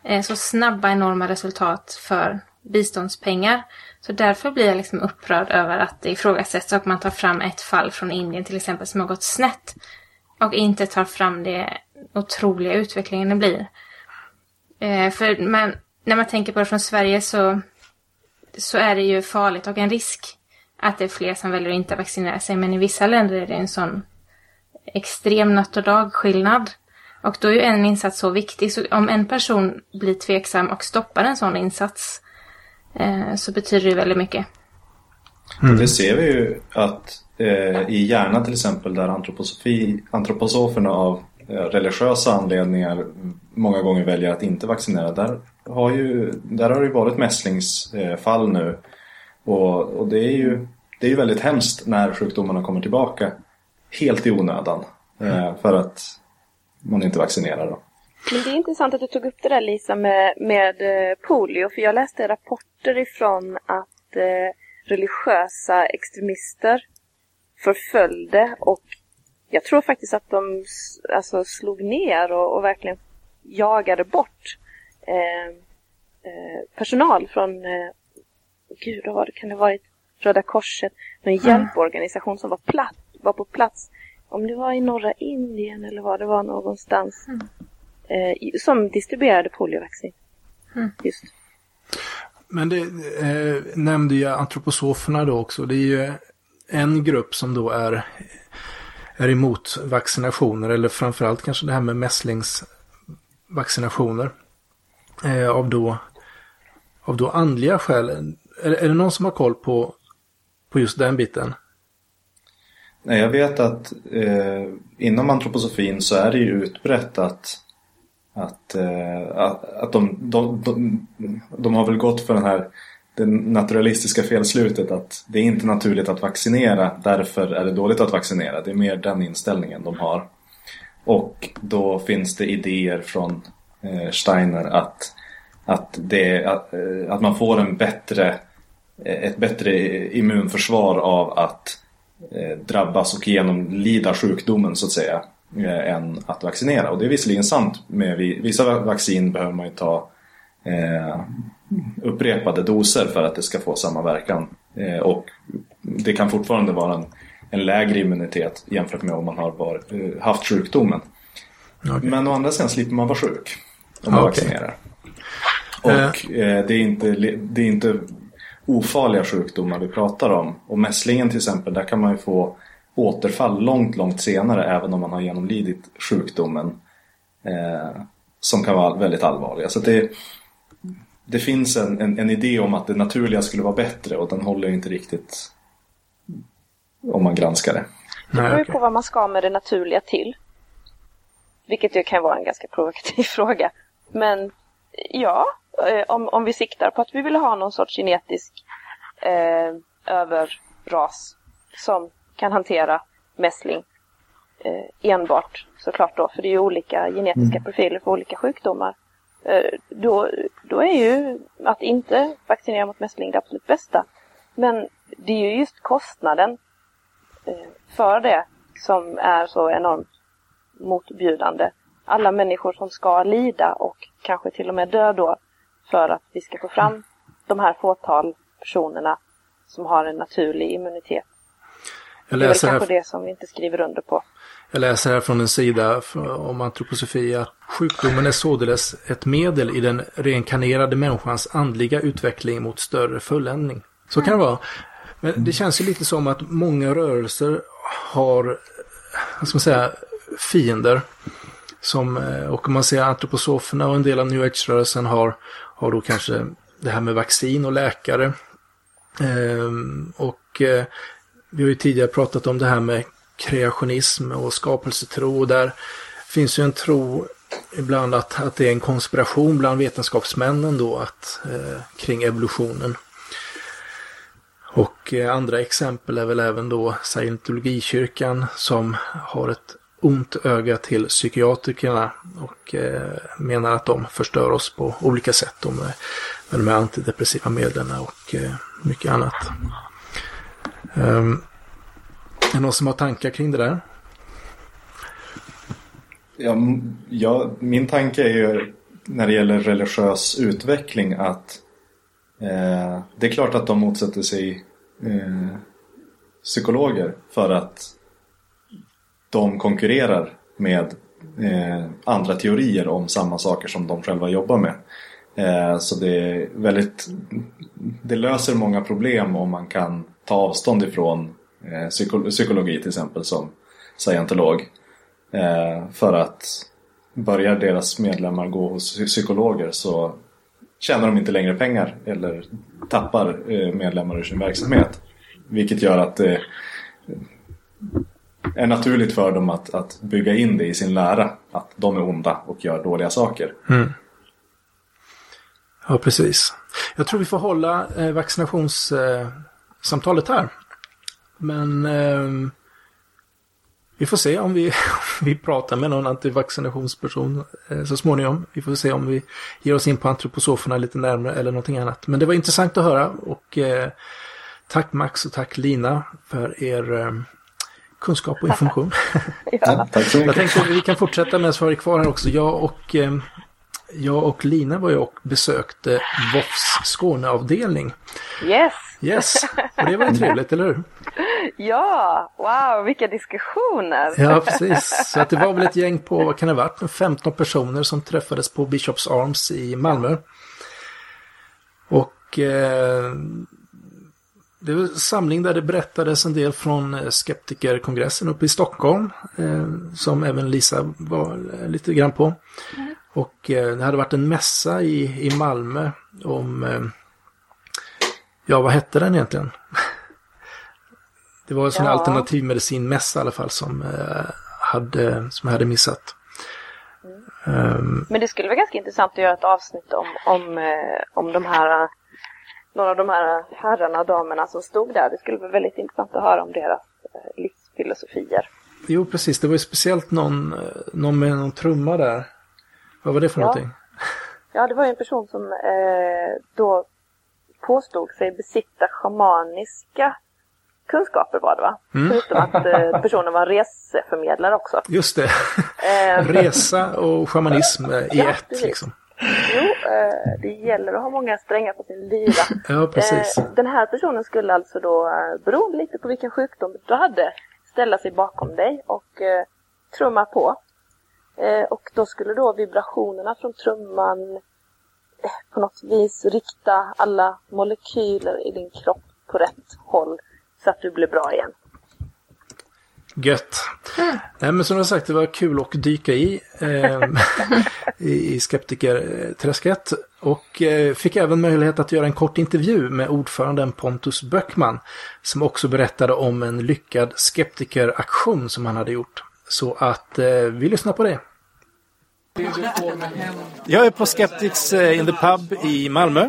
Eh, så snabba enorma resultat för biståndspengar. Så därför blir jag liksom upprörd över att det ifrågasätts och man tar fram ett fall från Indien till exempel som har gått snett. och inte tar fram det otroliga utvecklingen det blir. Eh, för man, när man tänker på det från Sverige så, så är det ju farligt och en risk att det är fler som väljer att inte vaccinera sig. Men i vissa länder är det en sån extrem natt och dag-skillnad. Och då är ju en insats så viktig. Så om en person blir tveksam och stoppar en sån insats eh, så betyder det väldigt mycket. Mm. Det ser vi ju att eh, i Järna till exempel där antroposofi, antroposoferna av eh, religiösa anledningar många gånger väljer att inte vaccinera. Där har, ju, där har det ju varit mässlingsfall nu. Och, och det är ju det är ju väldigt hemskt när sjukdomarna kommer tillbaka helt i onödan. Mm. För att man inte vaccinerar. Då. Men det är intressant att du tog upp det där Lisa med, med polio. För jag läste rapporter ifrån att eh, religiösa extremister förföljde och jag tror faktiskt att de alltså, slog ner och, och verkligen jagade bort eh, eh, personal från, eh, gud vad kan det varit Röda Korset, en mm. hjälporganisation som var, platt, var på plats, om det var i norra Indien eller var det var någonstans, mm. eh, som distribuerade poliovaccin. Mm. Just. Men det eh, nämnde ju antroposoferna då också. Det är ju en grupp som då är, är emot vaccinationer eller framförallt kanske det här med mässlingsvaccinationer. Eh, av, då, av då andliga skäl. Är, är det någon som har koll på, på just den biten? Nej, jag vet att eh, inom antroposofin så är det ju utbrett att att, eh, att de, de, de, de, har väl gått för den här det naturalistiska felslutet att det är inte naturligt att vaccinera därför är det dåligt att vaccinera. Det är mer den inställningen de har. Och då finns det idéer från eh, Steiner att, att, det, att, eh, att man får en bättre, ett bättre immunförsvar av att drabbas och genomlida sjukdomen så att säga eh, än att vaccinera. Och det är visserligen sant. Med vissa vaccin behöver man ju ta eh, upprepade doser för att det ska få samma verkan. Eh, och det kan fortfarande vara en, en lägre immunitet jämfört med om man har var, eh, haft sjukdomen. Okay. Men å andra sidan slipper man vara sjuk om man okay. vaccinerar. Och eh, det, är inte, det är inte ofarliga sjukdomar vi pratar om. Och mässlingen till exempel, där kan man ju få återfall långt, långt senare även om man har genomlidit sjukdomen eh, som kan vara väldigt allvarliga. Så det, det finns en, en, en, idé om att det naturliga skulle vara bättre och den håller inte riktigt om man granskar det. Det beror ju på vad man ska med det naturliga till. Vilket ju kan vara en ganska provokativ (laughs) fråga. Men ja, om, om vi siktar på att vi vill ha någon sorts genetisk eh, överras som kan hantera mässling eh, enbart såklart då, för det är ju olika genetiska mm. profiler för olika sjukdomar. Eh, då, då är ju att inte vaccinera mot mässling det absolut bästa. Men det är ju just kostnaden eh, för det som är så enormt motbjudande. Alla människor som ska lida och kanske till och med dö då för att vi ska få fram de här fåtal personerna som har en naturlig immunitet jag läser det är väl kanske här... det som vi inte skriver under på. Jag läser här från en sida om antroposofi att sjukdomen är således ett medel i den reinkarnerade människans andliga utveckling mot större fulländning. Så kan det vara. Men det känns ju lite som att många rörelser har, vad ska man säga, fiender. Som, eh, och om man ser antroposoferna och en del av new age-rörelsen har, har då kanske det här med vaccin och läkare. Ehm, och eh, vi har ju tidigare pratat om det här med kreationism och skapelsetro. Och där finns ju en tro ibland att, att det är en konspiration bland vetenskapsmännen då att, eh, kring evolutionen. Och eh, andra exempel är väl även då scientologikyrkan som har ett ont öga till psykiatrikerna och eh, menar att de förstör oss på olika sätt de, med, de här antidepressiva medlen och eh, mycket annat. Um, är det någon som har tankar kring det där? Ja, ja, min tanke är ju när det gäller religiös utveckling att eh, det är klart att de motsätter sig eh, psykologer för att de konkurrerar med eh, andra teorier om samma saker som de själva jobbar med. Eh, så det är väldigt Det löser många problem om man kan ta avstånd ifrån eh, psyko psykologi till exempel som scientolog. Eh, för att börjar deras medlemmar gå hos psykologer så tjänar de inte längre pengar eller tappar eh, medlemmar ur sin verksamhet. Vilket gör att det är naturligt för dem att, att bygga in det i sin lära. Att de är onda och gör dåliga saker. Mm. Ja, precis. Jag tror vi får hålla eh, vaccinationssamtalet eh, här. Men eh, vi får se om vi, (laughs) vi pratar med någon antivaccinationsperson eh, så småningom. Vi får se om vi ger oss in på antroposoferna lite närmare eller någonting annat. Men det var intressant att höra och eh, tack Max och tack Lina för er eh, kunskap och information. (laughs) Ja, tack så Jag mycket. tänkte vi kan fortsätta medan vi är kvar här också. Jag och, eh, jag och Lina var ju och besökte VOFs Skåneavdelning. Yes! Yes, och det var ju (laughs) trevligt, eller hur? Ja! Wow, vilka diskussioner! Ja, (laughs) precis. Så att det var väl ett gäng på, vad kan det ha varit, en 15 personer som träffades på Bishops Arms i Malmö. Och eh, det var en samling där det berättades en del från eh, skeptikerkongressen uppe i Stockholm. Eh, som även Lisa var eh, lite grann på. Och eh, det hade varit en mässa i, i Malmö om, ja vad hette den egentligen? (laughs) Det var en sån Ja. alternativmedicinmässa i alla fall som, hade, som jag hade missat. Ehm, Men det skulle vara ganska intressant att göra ett avsnitt om, om, om de här, några av de här herrarna och damerna som stod där. Det skulle vara väldigt intressant att höra om deras eh, livsfilosofier. jo, precis. Det var ju speciellt någon, eh, någon med någon trumma där. Vad var det för Ja. någonting? (laughs) Ja, det var ju en person som eh, då påstod sig besitta shamaniska kunskaper var det va? Mm. Förutom att eh, (laughs) personen var reseförmedlare också. Just det. Eh, Resa och shamanism eh, i Ja, ett precis. liksom. Jo, eh, det gäller att ha många strängar på sin lyra. (laughs) Ja, precis. Eh, den här personen skulle alltså då, eh, beroende lite på vilken sjukdom du hade, ställa sig bakom dig och trumma på. Och då skulle då vibrationerna från trumman på något vis rikta alla molekyler i din kropp på rätt håll så att du blir bra igen. Gött. Nej, men som jag sagt, det var kul att dyka i, (laughs) eh, i, skeptikerträsket. Och eh, fick även möjlighet att göra en kort intervju med ordföranden Pontus Böckman. Som också berättade om en lyckad skeptikeraktion som han hade gjort. Så att eh, vi lyssnar på det. Jag är på Skeptics eh, in the Pub i Malmö.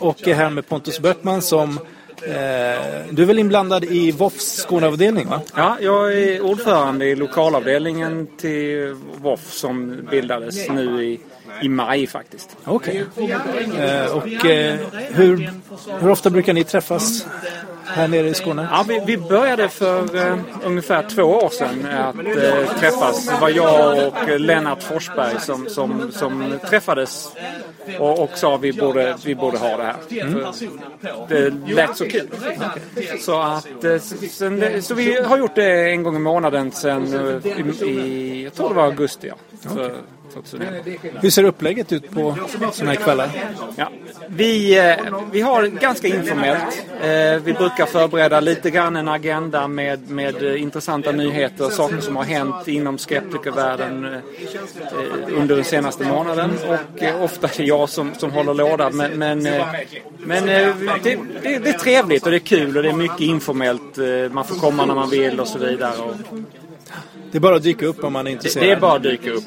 Och är här med Pontus Böckman som Eh, du är väl inblandad i VOFs Skåneavdelning va? Ja, jag är ordförande i lokalavdelningen till VOF som bildades nu i, i maj faktiskt. Okej. Eh, och eh, hur, hur ofta brukar ni träffas här nere i Skåne? Ja, vi, vi började för eh, ungefär två år sedan att eh, träffas. Det var jag och Lennart Forsberg som, som, som träffades och, och sa vi borde, vi borde ha det här. För det lät så kul. Så, att, sen, så vi har gjort det en gång i månaden sen i, i jag tror det var augusti. Ja, för 2011. Hur ser upplägget ut på sådana här kvällar? Ja. Vi, eh, vi har ganska informellt. Eh, vi brukar förbereda lite grann en agenda med, med eh, intressanta nyheter, saker som har hänt inom skeptikervärlden under den senaste månaden. Och ofta är det jag som, som håller låda. Men, men, men det, det, det är trevligt och det är kul och det är mycket informellt. Man får komma när man vill och så vidare. Och Det är bara att dyka upp om man är intresserad. det är bara att dyka upp.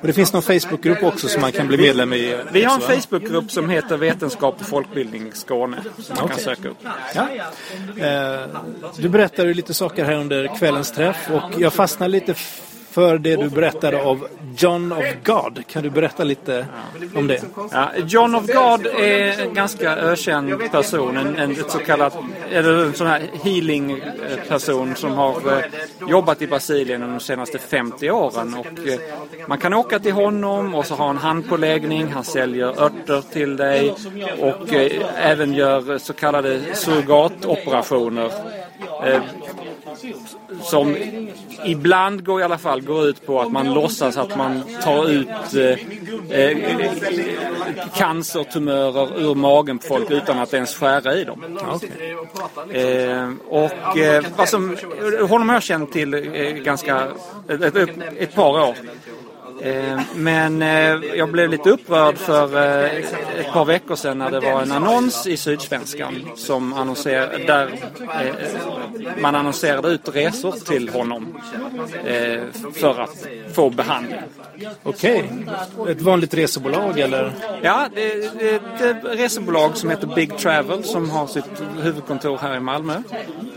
Och det finns någon Facebookgrupp också som man kan bli medlem i? Vi har en? Facebookgrupp som heter Vetenskap och folkbildning Skåne. Som man kan Okej. söka upp. Ja. Eh, du berättade lite saker här under kvällens träff och jag fastnade lite för det du berättade av John of God. Kan du berätta lite om det? Ja, John of God är en ganska ökänd person. En, en ett så kallat, eller en sån här healing eh, person som har eh, jobbat i Brasilien de senaste 50 åren. Och, eh, man kan åka till honom och så har han handpåläggning. Han säljer örter till dig och eh, även gör så kallade surrogatoperationer. Eh, som ibland går i alla fall går ut på att man låtsas att man tar ut eh, eh, cancertumörer ur magen på folk utan att ens skära i dem. Eh, och eh, vad som, honom har jag känt till eh, ganska ett, ett, ett par år. Eh, Men eh, jag blev lite upprörd för eh, ett par veckor sedan när det var en annons i Sydsvenskan som annonser, där man annonserade ut resor till honom för att få behandling. Okej. Ett vanligt resebolag eller? Ja, det är ett resebolag som heter Big Travel som har sitt huvudkontor här i Malmö.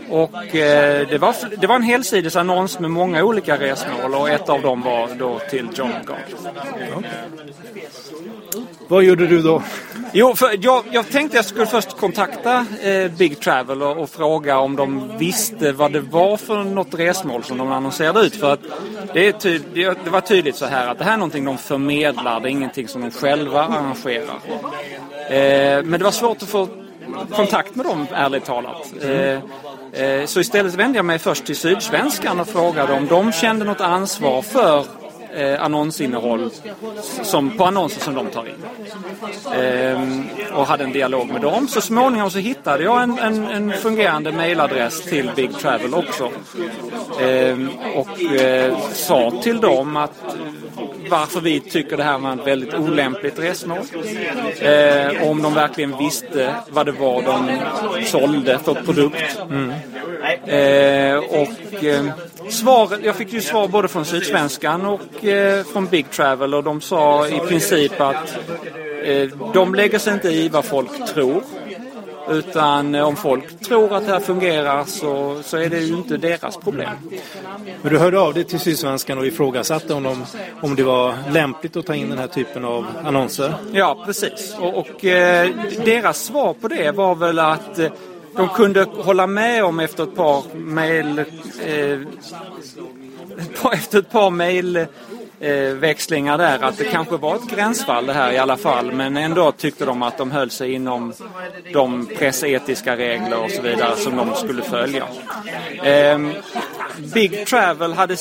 Och det, var, det var en helsidesannons med många olika resmål och ett av dem var då till John. Vad gjorde du då? Jo, för jag, jag tänkte jag skulle först kontakta eh, Big Travel och, och fråga om de visste vad det var för något resmål som de annonserade ut. För att det, är det det var tydligt så här att det här är någonting de förmedlar, det är ingenting som de själva arrangerar. Eh, men det var svårt att få kontakt med dem, ärligt talat. Eh, eh så istället vände jag mig först till Sydsvenskan och frågade om de kände något ansvar för eh, annonsinnehåll som, på annonser som de tar in. Ehm, och hade en dialog med dem. Så småningom så hittade jag en, en, en fungerande mailadress till Big Travel också. Ehm, och eh, sa till dem att varför vi tycker det här var ett väldigt olämpligt resmål. Eh, om de verkligen visste vad det var de sålde för produkt. Mm. Eh, och eh, svar, jag fick ju svar både från Sydsvenskan och från Big Travel och de sa i princip att eh, de lägger sig inte i vad folk tror. Utan eh, om folk tror att det här fungerar så, så är det ju inte deras problem. Men du hörde av dig till Sydsvenskan och ifrågasatte om, de, om det var lämpligt att ta in den här typen av annonser? Ja, precis. Och, och eh, deras svar på det var väl att eh, de kunde hålla med om efter ett par mejl eh, (laughs) efter ett par mejlväxlingar där att det kanske var ett gränsfall det här i alla fall men ändå tyckte de att de höll sig inom de pressetiska regler och så vidare som de skulle följa. Ehm, Big Travel hade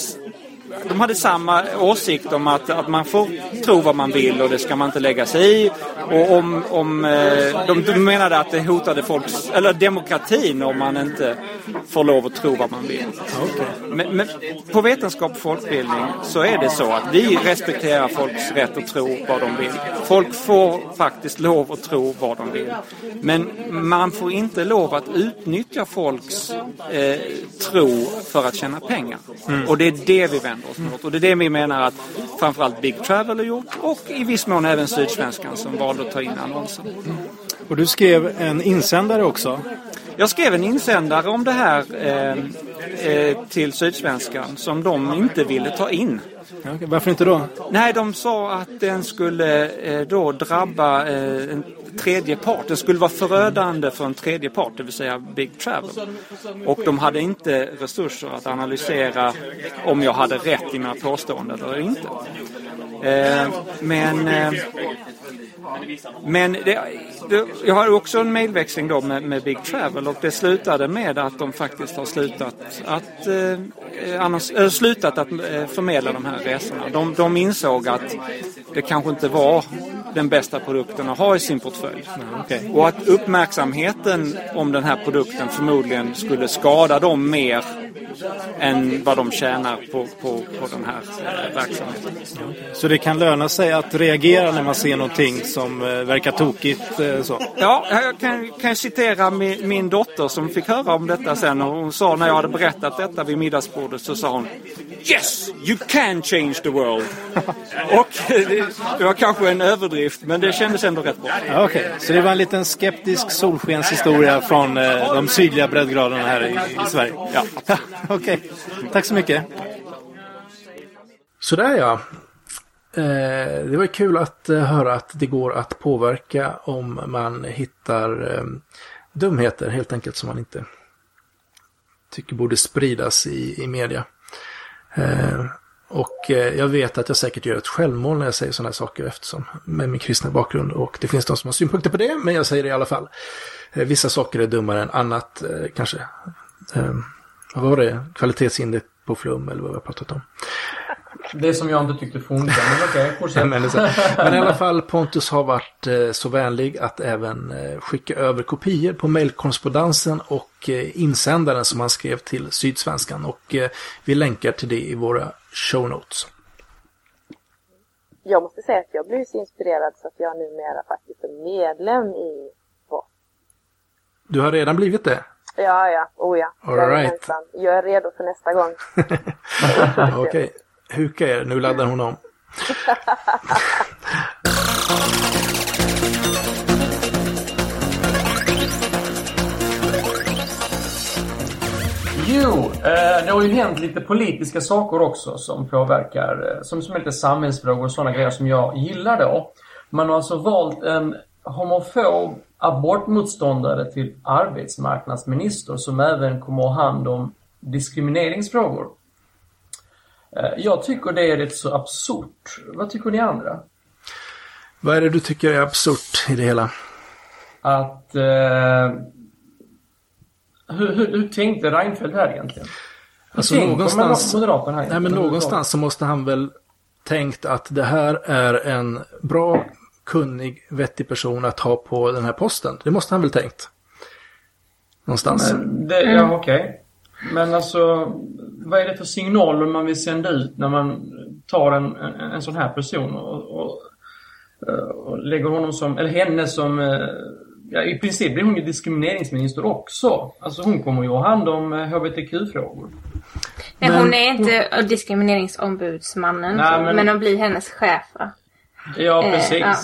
de hade samma åsikt om att, att man får tro vad man vill och det ska man inte lägga sig i. Och om, om, eh, de, de menade att det hotade folks, eller demokratin om man inte får lov att tro vad man vill. Men, men på vetenskap och folkbildning så är det så att vi respekterar folks rätt att tro vad de vill. Folk får faktiskt lov att tro vad de vill. Men man får inte lov att utnyttja folks eh, tro för att tjäna pengar. Och det är det vi vänder oss mot. Och det är det vi menar att framförallt Big Travel har gjort och i viss mån även Sydsvenskan som valde att ta in annonsen. Och du skrev en insändare också. Jag skrev en insändare om det här eh, eh, till Sydsvenskan som de inte ville ta in. Varför inte då? Nej, de sa att den skulle eh, då drabba eh, en tredje part. Den skulle vara förödande för en tredje part, det vill säga Big Travel. Och de hade inte resurser att analysera om jag hade rätt i mina påståenden eller inte. Eh, men eh, men det, det, jag har också en mejlväxling då med, med Big Travel och det slutade med att de faktiskt har slutat att, eh, annars, äh, slutat att eh, förmedla de här resorna. De, de insåg att det kanske inte var den bästa produkten att ha i sin portfölj. Och att uppmärksamheten om den här produkten förmodligen skulle skada dem mer än vad de tjänar på, på, på den här eh, verksamheten. Så det kan löna sig att reagera när man ser någonting som eh, verkar tokigt. eh, Så. Ja, jag kan, kan jag citera min, min dotter som fick höra om detta sen och hon sa när jag hade berättat detta vid middagsbordet så sa hon Yes, you can change the world. (laughs) och det, det var kanske en överdrift men det kändes ändå rätt bra. Okej, så det var en liten skeptisk solskenshistoria från eh, de sydliga breddgraderna här i, i Sverige? Ja. (laughs) Okej, tack så mycket. Sådär ja. Eh, det var kul att eh, höra att det går att påverka om man hittar eh, dumheter helt enkelt som man inte tycker borde spridas i, i media. Eh, och eh, jag vet att jag säkert gör ett självmål när jag säger sådana här saker eftersom med min kristna bakgrund och det finns de som har synpunkter på det men jag säger det i alla fall. Eh, vissa saker är dummare än annat eh, kanske. Eh, vad var det? Kvalitetsindex på flum eller vad vi har pratat om. Det som jag inte tyckte funkade, men okej, okay, (laughs) men, men, i alla fall Pontus har varit eh, så vänlig att även eh, skicka över kopior på mejlkorrespondensen och eh, insändaren som han skrev till Sydsvenskan. Och vi länkar till det i våra show notes. Jag måste säga att jag blev så inspirerad så att jag numera faktiskt är medlem i VAS. Du har redan blivit det? Ja, ja. Oh ja. All jag, right. är jag är redo för nästa gång. (laughs) Okej. Okay. Huka er, nu laddar hon om. Jo, eh, det har ju hänt lite politiska saker också som påverkar, eh, som, som är lite samhällsfrågor och sådana grejer som jag gillar då. Man har alltså valt en homofob abortmotståndare till arbetsmarknadsminister som även kommer att ha hand om diskrimineringsfrågor. Eh, jag tycker det är rätt så absurt. Vad tycker ni andra? Vad är det du tycker är absurt i det hela? Att... Eh, hur, hur, hur tänkte Reinfeldt här egentligen? Hur alltså någonstans, Moderaterna här nej, men någonstans så måste han väl tänkt att det här är en bra, kunnig, vettig person att ha på den här posten. Det måste han väl tänkt. Någonstans. Men det, ja, okej. Okay. Men alltså, vad är det för signaler man vill sända ut när man tar en, en, en sån här person och, och, och, lägger honom som, eller henne som, eh, ja, i princip blir hon ju diskrimineringsminister också. Alltså hon kommer ju ha hand om HBTQ-frågor. Nej, men, hon är inte diskrimineringsombudsmannen, nej, men, men hon blir hennes chef va? Ja, precis. Eh, ja.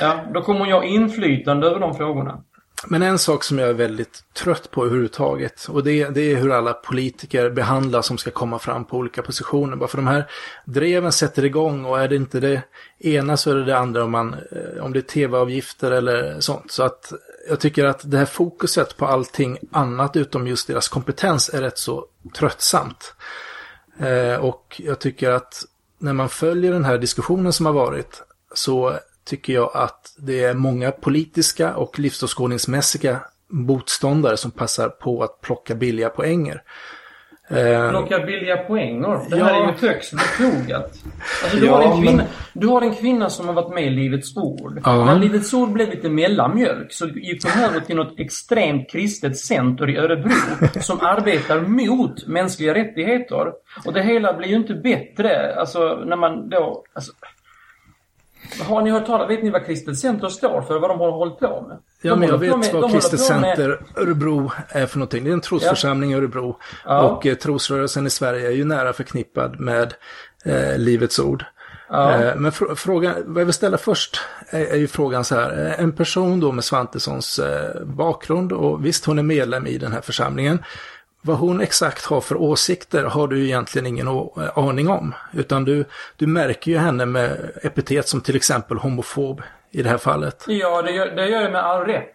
ja, då kommer hon ha inflytande över de frågorna. Men en sak som jag är väldigt trött på överhuvudtaget och det, det är hur alla politiker behandlas som ska komma fram på olika positioner. Bara för de här dreven sätter igång och är det inte det ena så är det det andra om, man, eh, om det är tv-avgifter eller sånt. Så att jag tycker att det här fokuset på allting annat utom just deras kompetens är rätt så tröttsamt. Eh, och jag tycker att när man följer den här diskussionen som har varit så tycker jag att det är många politiska och livsåskådningsmässiga motståndare som passar på att plocka billiga poänger. Eh, plocka billiga poänger? Det ja. här är ju högst befogat. Alltså, du, (laughs) ja, har en kvinna, men... du har en kvinna som har varit med i Livets Ord. Ja. När Livets Ord blev lite mellanmjölk så gick hon över till något extremt kristet center i Örebro (laughs) som arbetar mot mänskliga rättigheter. Och det hela blir ju inte bättre, alltså när man då... Alltså, har ni hört talas vet ni vad Kristet Center står för? Vad de har hållit på med? Ja, men jag vet med, vad Kristet Center med... Örebro är för någonting. Det är en trosförsamling i Örebro. Ja. Och eh, trosrörelsen i Sverige är ju nära förknippad med eh, Livets Ord. Ja. Eh, men fr frågan, vad jag vill ställa först är, är, ju frågan så här. Eh, en person då med Svantessons eh, bakgrund och visst hon är medlem i den här församlingen. Vad hon exakt har för åsikter har du egentligen ingen aning om. Utan du, du märker ju henne med epitet som till exempel homofob i det här fallet. Ja, det gör, det gör jag med all rätt.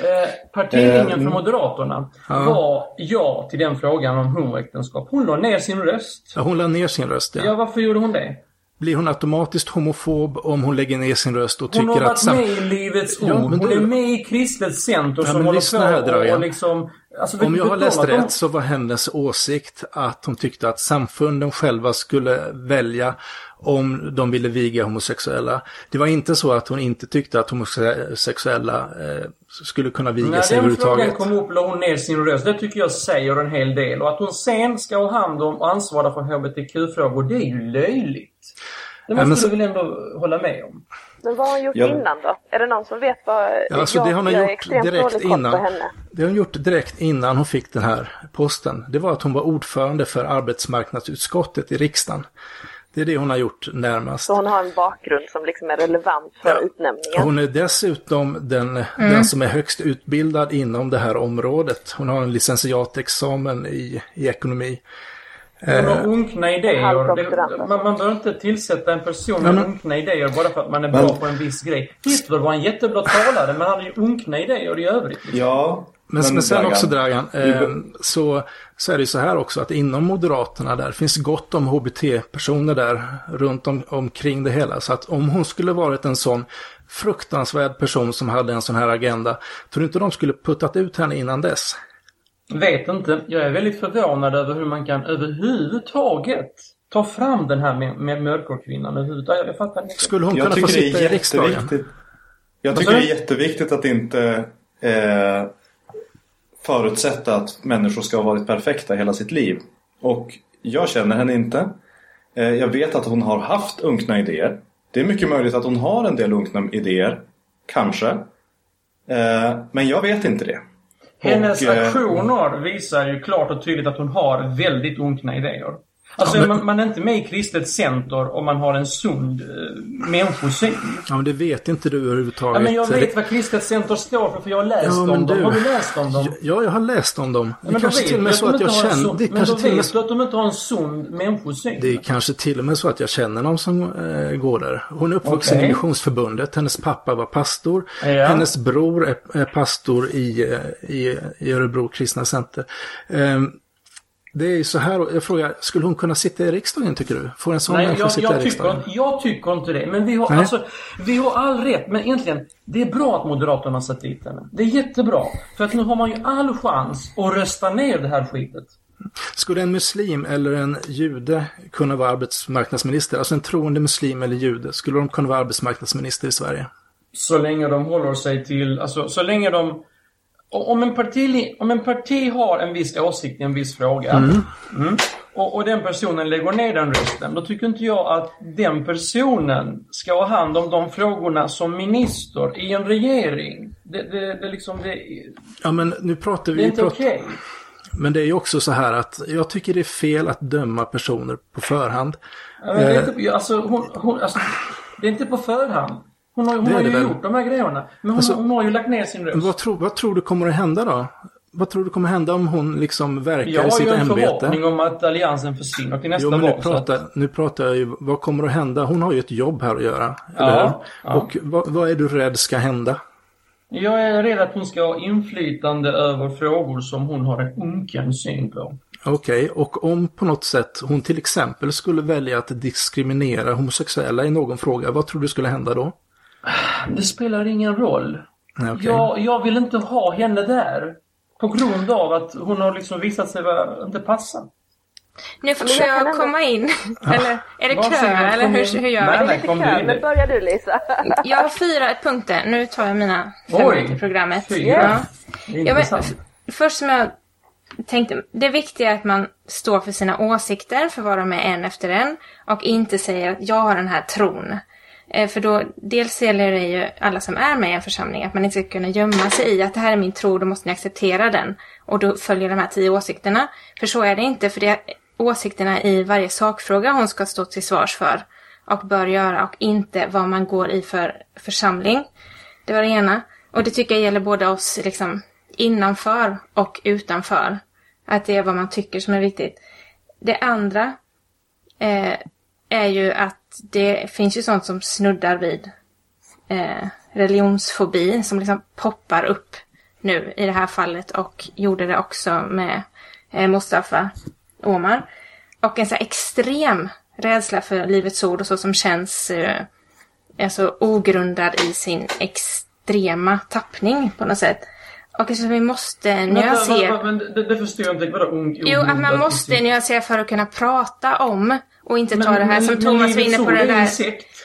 Eh, partilinjen eh, från Moderaterna ja. var ja till den frågan om homoäktenskap. Hon la ner sin röst. Ja, hon la ner sin röst, ja. Ja, varför gjorde hon det? Blir hon automatiskt homofob om hon lägger ner sin röst och tycker att... Hon har varit med i Livets Ord. Ja, hon du... är med i Kristet Center ja, som håller på här, och liksom... Alltså, om jag har läst rätt så var hennes åsikt att hon tyckte att samfunden själva skulle välja om de ville viga homosexuella. Det var inte så att hon inte tyckte att homosexuella eh, skulle kunna viga Nej, sig överhuvudtaget. När den frågan kom upp la hon ner sin röst. Det tycker jag säger en hel del. Och att hon sen ska ha hand om och ansvara för HBTQ-frågor, det är ju löjligt. Det måste ja, men... du väl ändå hålla med om? Men vad har hon gjort ja. innan då? Är det någon som vet vad... Ja, alltså det hon har gjort direkt innan. Det hon gjort direkt innan hon fick den här posten. Det var att hon var ordförande för arbetsmarknadsutskottet i riksdagen. Det är det hon har gjort närmast. Så hon har en bakgrund som liksom är relevant för ja. utnämningen? Hon är dessutom den, mm. den som är högst utbildad inom det här området. Hon har en licentiatexamen i, i ekonomi. Har eh, unkna idéer. Det, man, man bör inte tillsätta en person med unkna idéer bara för att man är bra men, på en viss grej. Hitler var en jättebra talare men han hade ju unkna idéer i övrigt. Liksom. Ja. Men, men, men sen Dragan, också Dragan, eh, så, så är det så här också att inom Moderaterna där finns gott om HBT-personer där runt om, omkring det hela. Så att om hon skulle varit en sån fruktansvärd person som hade en sån här agenda, tror du inte de skulle puttat ut henne innan dess? Vet inte. Jag är väldigt förvånad över hur man kan överhuvudtaget ta fram den här med, med mörkerkvinnan överhuvudtaget. Jag fattar inte. Skulle hon kunna få sitta i riksdagen? Jag tycker det är jätteviktigt att inte eh, förutsätta att människor ska ha varit perfekta hela sitt liv. Och jag känner henne inte. Eh, jag vet att hon har haft unkna idéer. Det är mycket möjligt att hon har en del unkna idéer. Kanske. Eh, men jag vet inte det. Hennes och, eh, aktioner visar ju klart och tydligt att hon har väldigt unkna idéer. Alltså men... man, man, är inte med i kristet center om man har en sund uh, människosyn. Ja men det vet inte du överhuvudtaget. Ja, men jag vet vad kristet center står för för jag har läst ja, om du... dem. Har du läst om dem? Ja, jag har läst om dem. Det ja, kanske till och med så att jag känner... Det men då vet du att de inte har en sund människosyn? Det är kanske till och med så att jag känner någon som äh, går där. Hon är uppvuxen okay. i Missionsförbundet. Hennes pappa var pastor. Ja. Hennes bror är, är pastor i, eh, i, i Örebro kristna center. Um, det är ju så här, jag frågar, skulle hon kunna sitta i riksdagen tycker du? Får en sån Nej, människa jag, sitta jag i riksdagen? Tycker, jag tycker inte det. Men vi har, alltså, vi har all rätt. Men egentligen, det är bra att Moderaterna satt dit henne. Det är jättebra. För att nu har man ju all chans att rösta ner det här skitet. Skulle en muslim eller en jude kunna vara arbetsmarknadsminister? Alltså en troende muslim eller jude, skulle de kunna vara arbetsmarknadsminister i Sverige? Så länge de håller sig till, alltså så länge de om en, parti, om en parti har en viss åsikt i en viss fråga mm. Mm, och, och, den personen lägger ner den rösten, då tycker inte jag att den personen ska ha hand om de frågorna som minister i en regering. Det, det, det liksom, det, ja, men nu pratar vi... Det är inte okej. Okay. Men det är ju också så här att jag tycker det är fel att döma personer på förhand. Ja, men det, är inte, alltså, hon, hon, alltså, det är inte på förhand. Hon har, hon har ju väl. gjort de här grejerna. Men hon, alltså, hon har ju lagt ner sin röst. Vad, tro, vad tror du kommer att hända då? Vad tror du kommer hända om hon liksom verkar i sitt ämbete? Jag har ju en förhoppning om att alliansen försvinner till nästa jo, men val. Nu pratar, att... nu pratar jag ju, vad kommer att hända? Hon har ju ett jobb här att göra. Ja, ja. Och vad, vad, är du rädd ska hända? Jag är rädd att hon ska ha inflytande över frågor som hon har en unken syn på. Okej, okay. och om på något sätt hon till exempel skulle välja att diskriminera homosexuella i någon fråga, vad tror du skulle hända då? Det spelar ingen roll. Okay. Jag, jag vill inte ha henne där. På grund av att hon har liksom visat sig vara, inte passa. Nu får jag komma in. Eller är det kö? Eller hur, hur gör vi? Nej, kom kö. Men börjar du Lisa. jag har fyra punkter. Nu tar jag mina fem Oj, i programmet. Fyra. Ja. Ja, men, först som jag tänkte, det viktiga är att man står för sina åsikter, för att vara med en efter en. Och inte säger att jag har den här tron. Eh, för då, dels gäller det ju alla som är med i en församling att man inte ska kunna gömma sig i att det här är min tro, då måste ni acceptera den. Och då följer de här tio åsikterna. För så är det inte, för det är åsikterna i varje sakfråga hon ska stå till svars för. Och bör göra och inte vad man går i för församling. Det var det ena. Och det tycker jag gäller både oss liksom innanför och utanför. Att det är vad man tycker som är viktigt. Det andra eh, är ju att det finns ju sånt som snuddar vid eh, religionsfobi som liksom poppar upp nu i det här fallet och gjorde det också med eh, Mustafa Omar. Och en så extrem rädsla för Livets Ord och så som känns eh, alltså ogrundad i sin extrema tappning på något sätt. Och så vi måste nyansera... Men, men, det, det förstår jag inte. Vadå Jo, att man måste nyansera för att kunna prata om och inte ta det här som Thomas var inne på den där...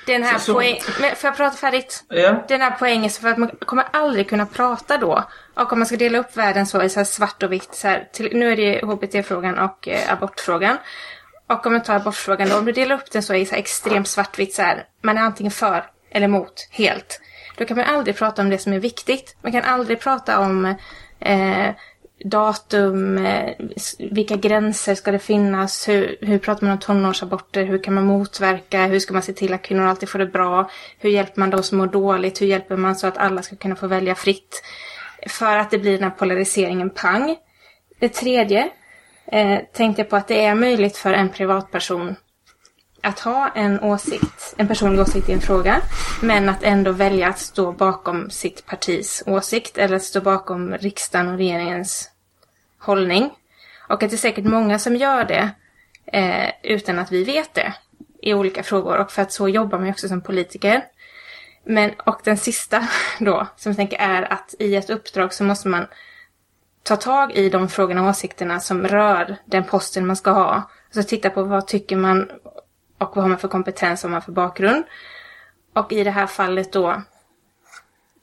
Den här så, poäng... Men får jag prata färdigt? Ja. Den här poängen, för att man kommer aldrig kunna prata då. Och om man ska dela upp världen så i så svart och vitt. Så här, till, nu är det HBT-frågan och eh, abortfrågan. Och om man tar abortfrågan då, om du delar upp den så i så här extremt svartvitt så här. Man är antingen för eller emot, helt. Då kan man aldrig prata om det som är viktigt. Man kan aldrig prata om eh, datum, eh, vilka gränser ska det finnas, hur, hur pratar man om tonårsaborter, hur kan man motverka, hur ska man se till att kvinnor alltid får det bra, hur hjälper man de som mår dåligt, hur hjälper man så att alla ska kunna få välja fritt. För att det blir den här polariseringen pang. Det tredje eh, tänkte jag på att det är möjligt för en privatperson att ha en åsikt, en personlig åsikt i en fråga, men att ändå välja att stå bakom sitt partis åsikt eller att stå bakom riksdagen och regeringens hållning. Och att det är säkert många som gör det eh, utan att vi vet det i olika frågor och för att så jobbar man ju också som politiker. Men, och den sista (laughs) då, som jag tänker är att i ett uppdrag så måste man ta tag i de frågorna och åsikterna som rör den posten man ska ha. Alltså titta på vad tycker man och vad har man för kompetens, vad har man för bakgrund. Och i det här fallet då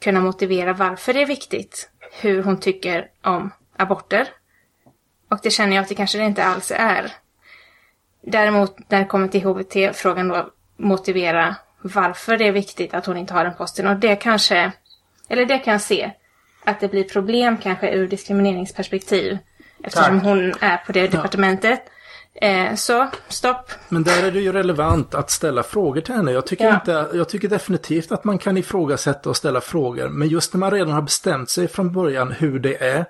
kunna motivera varför det är viktigt, hur hon tycker om aborter. Och det känner jag att det kanske det inte alls är. Däremot när det kommer till HBT-frågan då motivera varför det är viktigt att hon inte har den posten. Och det kanske, eller det kan jag se, att det blir problem kanske ur diskrimineringsperspektiv. Eftersom Tack. hon är på det departementet. Eh, så, stopp. Men där är det ju relevant att ställa frågor till henne. Jag tycker, ja. inte, jag tycker definitivt att man kan ifrågasätta och ställa frågor. Men just när man redan har bestämt sig från början hur det är.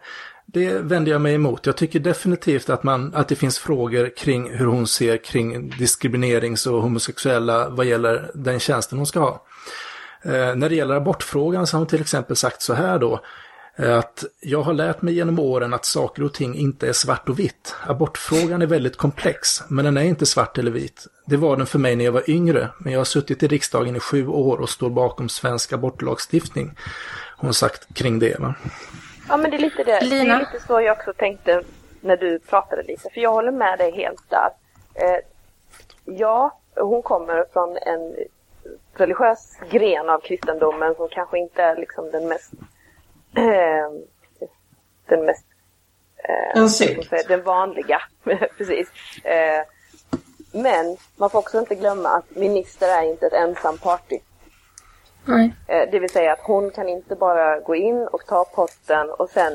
Det vänder jag mig emot. Jag tycker definitivt att, man, att det finns frågor kring hur hon ser kring diskriminerings och homosexuella vad gäller den tjänsten hon ska ha. Eh, när det gäller abortfrågan så har hon till exempel sagt så här då eh, att jag har lärt mig genom åren att saker och ting inte är svart och vitt. Abortfrågan är väldigt komplex, men den är inte svart eller vit. Det var den för mig när jag var yngre, men jag har suttit i riksdagen i sju år och står bakom svensk abortlagstiftning. Hon sagt kring det. Va? Ja, men det är lite det. Lina? Det är lite så jag också tänkte när du pratade lite, för jag håller med dig helt där. Eh, ja, hon kommer från en religiös gren av kristendomen som kanske inte är liksom den mest eh, den mest eh, en sekt. den vanliga, (laughs) precis. Eh, men man får också inte glömma att minister är inte ett ensam party. Nej. Eh, det vill säga att hon kan inte bara gå in och ta posten och sen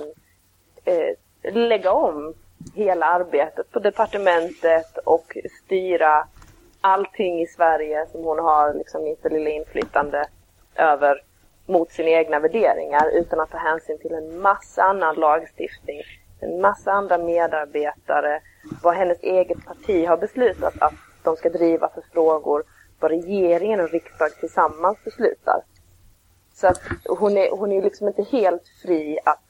eh, lägga om hela arbetet på departementet och styra allting i Sverige som hon har liksom inte lilla inflytande över mot sina egna värderingar utan att ta hänsyn till en massa annan lagstiftning, en massa andra medarbetare, vad hennes eget parti har beslutat att de ska driva för frågor, vad regeringen och riksdag tillsammans beslutar. Så att hon är, hon är liksom inte helt fri att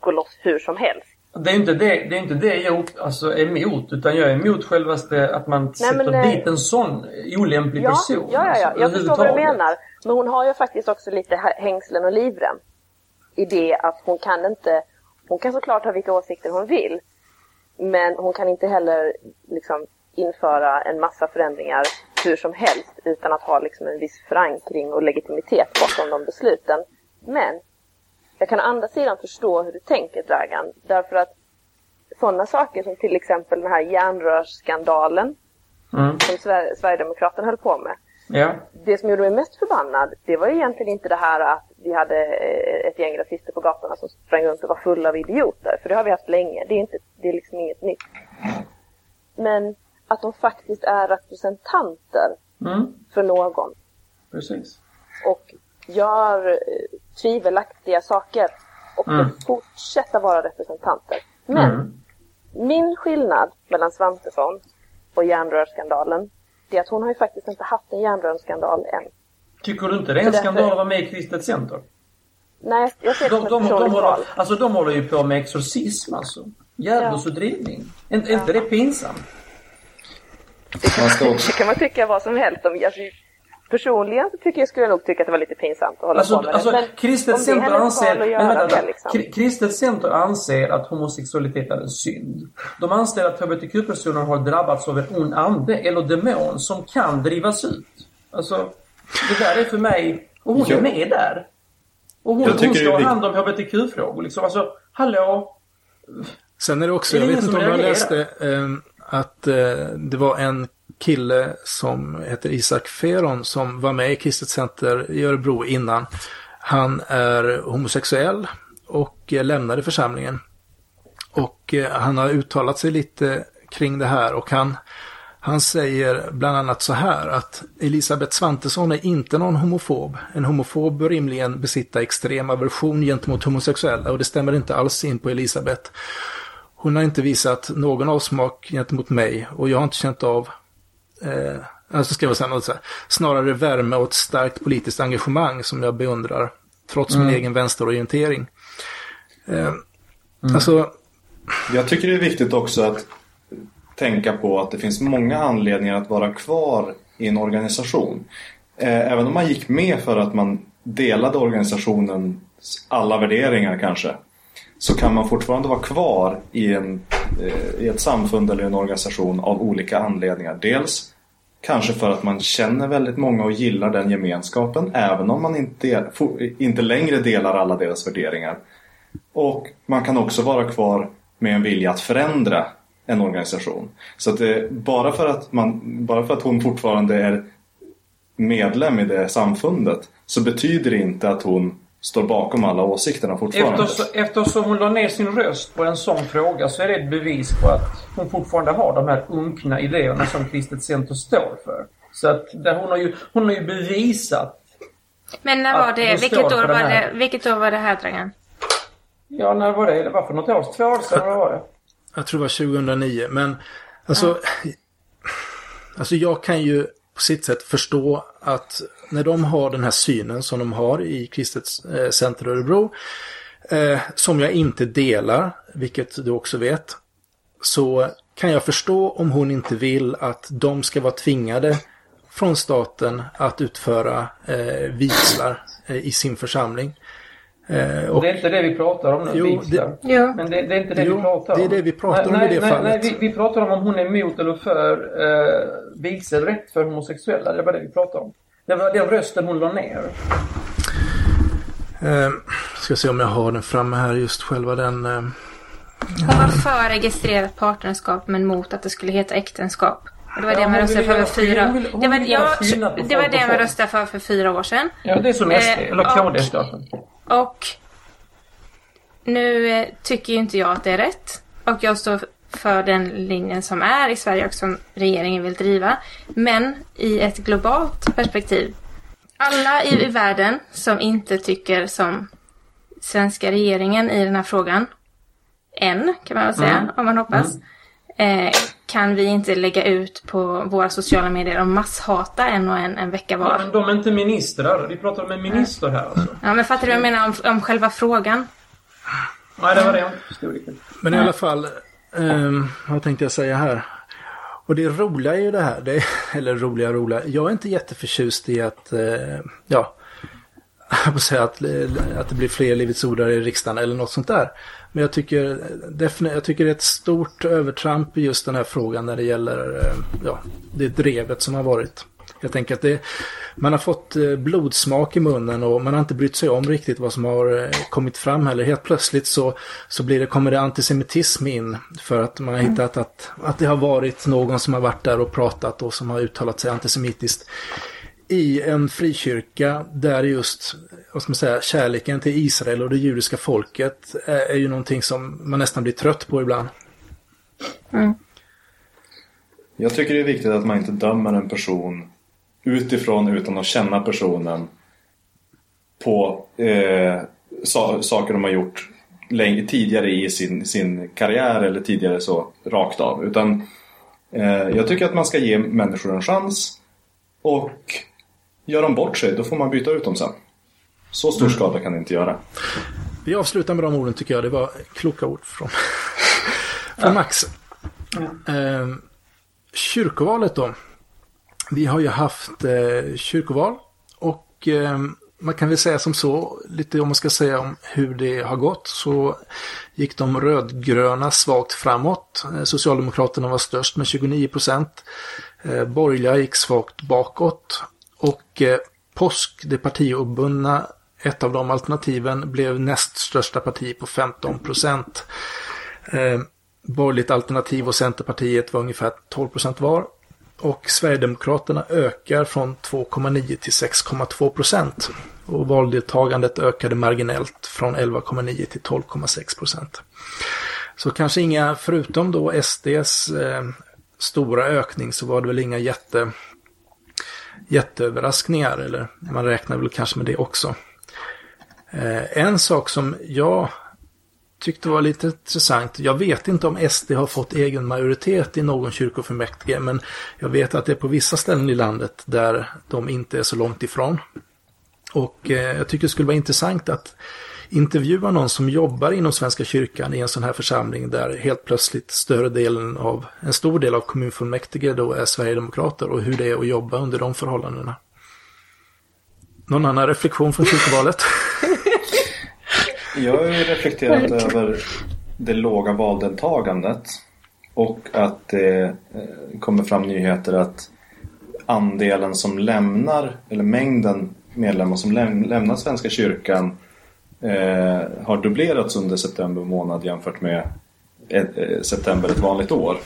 gå loss hur som helst. Det är inte det, det, är inte det jag alltså, är emot, utan jag är emot självaste att man Nej, sätter men, dit en sån olämplig ja, person. Ja, ja, ja. jag förstår vad du menar. Men hon har ju faktiskt också lite hängslen och livrem. I det att hon kan inte, hon kan såklart ha vilka åsikter hon vill. Men hon kan inte heller liksom införa en massa förändringar hur som helst utan att ha liksom en viss förankring och legitimitet bakom de besluten. Men jag kan å andra sidan förstå hur du tänker Dragan. Därför att sådana saker som till exempel den här järnrörsskandalen mm. som Sver Sverigedemokraterna höll på med. Ja. Det som gjorde mig mest förbannad, det var egentligen inte det här att vi hade eh, ett gäng rasister på gatorna som sprang runt och var fulla av idioter. För det har vi haft länge. Det är, inte, det är liksom inget nytt. Men att de faktiskt är representanter mm. för någon. Precis. Och gör eh, tvivelaktiga saker och mm. fortsätta vara representanter. Men mm. min skillnad mellan Svantesson och järnrörsskandalen det är att hon har ju faktiskt inte haft en järnrörsskandal än. Tycker du inte det är en skandal att vara med i Kristet Center? Nej, jag ser det de, som ett de, de, håller, Alltså de håller ju på med exorcism alltså. Djävulsutdrivning. Ja. Är, inte det pinsamt? Det kan, det kan man tycka vad som helst om. Alltså, Personligen så tycker jag, skulle jag nog tycka att det var lite pinsamt att hålla alltså, på med alltså, det. Men kristet center anser, men vänta, det, liksom. kristet center anser att homosexualitet är en synd. De anser att hbtq-personer har drabbats av en ond ande eller demon som kan drivas ut. Alltså, det där är för mig... Och hon är med där. Och hon, hon ska ha hand om hbtq-frågor liksom. Alltså, hallå? Sen är det också, är det jag vet inte om jag läste eh, att eh, det var en kille som heter Isak Feron som var med i Kristet Center i Örebro innan. Han är homosexuell och eh, lämnade församlingen. Och eh, han har uttalat sig lite kring det här och han, han säger bland annat så här att Elisabeth Svantesson är inte någon homofob. En homofob bör rimligen besitta extrem aversion gentemot homosexuella och det stämmer inte alls in på Elisabeth. Hon har inte visat någon avsmak gentemot mig och jag har inte känt av eh, alltså ska jag säga något så här, snarare värme och ett starkt politiskt engagemang som jag beundrar. Trots mm. min egen vänsterorientering. Eh, mm. Alltså... Jag tycker det är viktigt också att tänka på att det finns många anledningar att vara kvar i en organisation. Eh, även om man gick med för att man delade organisationens alla värderingar kanske så kan man fortfarande vara kvar i, en, eh, i ett samfund eller en organisation av olika anledningar. Dels kanske för att man känner väldigt många och gillar den gemenskapen även om man inte, inte längre delar alla deras värderingar. Och man kan också vara kvar med en vilja att förändra en organisation. Så att det, bara, för att man, bara för att hon fortfarande är medlem i det samfundet så betyder det inte att hon står bakom alla åsikterna fortfarande. Eftersom, eftersom hon la ner sin röst på en sån fråga så är det ett bevis på att hon fortfarande har de här unkna idéerna som Kristet Center står för. Så att där hon, har ju, hon har ju bevisat Men när var det? Vilket år var det, vilket år var det här Dragan? Ja, när var det? Det var för något år Två år sedan, vad var det? Jag tror det var 2009, men alltså... Ja. Alltså jag kan ju på sitt sätt förstå att när de har den här synen som de har i Kristet eh, Center Örebro, eh, som jag inte delar, vilket du också vet, så kan jag förstå om hon inte vill att de ska vara tvingade från staten att utföra eh, vigslar eh, i sin församling. Eh, och, det är inte det vi pratar om nu, jo. Det, ja. Men det, det, är inte det jo, vi pratar om. det är det vi pratar nej, om i det nej, fallet. Nej, vi, vi, pratar om om hon är emot eller för eh, vigselrätt för homosexuella. Det var det vi pratade om. Det var den rösten hon la ner. Eh, ska se om jag har den framme här, just själva den. Eh, hon var för registrerat partnerskap men mot att det skulle heta äktenskap. Det var det man röstade för för fyra det var, det, man röstade för för fyra år sedan. Ja, det är som SD, eh, eller KD och, nu eh, tycker ju inte jag att det är rätt. Och jag står för den linjen som är i Sverige och som regeringen vill driva. Men i ett globalt perspektiv. Alla i, i världen som inte tycker som svenska regeringen i den här frågan. Än, kan man väl säga, mm. om man hoppas. Mm. Eh, kan vi inte lägga ut på våra sociala medier och masshata en och en en vecka var. Ja, men de är inte ministrar. Vi pratar om en minister här alltså. Ja, men fattar du vad jag menar om, om själva frågan? Nej, det var det. Men i alla fall, um, vad tänkte jag säga här? Och det roliga är ju det här, det, (laughs) eller roliga roliga, jag är inte jätteförtjust i att, uh, ja, (laughs) jag får säga att, att det blir fler Livets ordare i riksdagen eller något sånt där. Men jag tycker, jag tycker det är ett stort övertramp i just den här frågan när det gäller eh, ja, det drevet som har varit. Jag tänker att det, man har fått eh, blodsmak i munnen och man har inte brytt sig om riktigt vad som har eh, kommit fram heller. Helt plötsligt så, så blir det, kommer det antisemitism in för att man har hittat att, att det har varit någon som har varit där och pratat och som har uttalat sig antisemitiskt i en frikyrka där just vad ska man säga, kärleken till Israel och det judiska folket är, är ju någonting som man nästan blir trött på ibland. Mm. Jag tycker det är viktigt att man inte dömer en person utifrån utan att känna personen på eh, sa saker de har gjort tidigare i sin, sin karriär eller tidigare så rakt av. Utan eh, jag tycker att man ska ge människor en chans och gör de bort sig då får man byta ut dem sen. Så stor mm. skada kan det inte göra. Vi avslutar med de orden tycker jag. Det var kloka ord från, (laughs) från Max. Ja. Eh, kyrkovalet då. Vi har ju haft eh, kyrkoval och eh, man kan väl säga som så, lite om man ska säga om hur det har gått, så gick de rödgröna svagt framåt. Eh, Socialdemokraterna var störst med 29 procent. Eh, borgerliga gick svagt bakåt. Och eh, POSK, det partiobundna, ett av de alternativen, blev näst största parti på 15 procent. Eh, borgerligt alternativ och Centerpartiet var ungefär 12 procent var. Och Sverigedemokraterna ökar från 2,9 till 6,2 procent. Och valdeltagandet ökade marginellt från 11,9 till 12,6 procent. Så kanske inga, förutom då SDs eh, stora ökning så var det väl inga jätte, jätteöverraskningar. Eller man räknar väl kanske med det också. Eh, en sak som jag tyckte var lite intressant. Jag vet inte om SD har fått egen majoritet i någon kyrkofullmäktige men jag vet att det är på vissa ställen i landet där de inte är så långt ifrån. Och eh, jag tycker det skulle vara intressant att intervjua någon som jobbar inom Svenska kyrkan i en sån här församling där helt plötsligt större delen av, en stor del av kommunfullmäktige då är Sverigedemokrater och hur det är att jobba under de förhållandena. Någon annan reflektion från kyrkovalet? (laughs) Jag har ju reflekterat över det låga valdeltagandet och att det eh, kommer fram nyheter att andelen som lämnar, eller mängden medlemmar som läm lämnar Svenska kyrkan eh, har dubblerats under september månad jämfört med ett, eh, september ett vanligt år.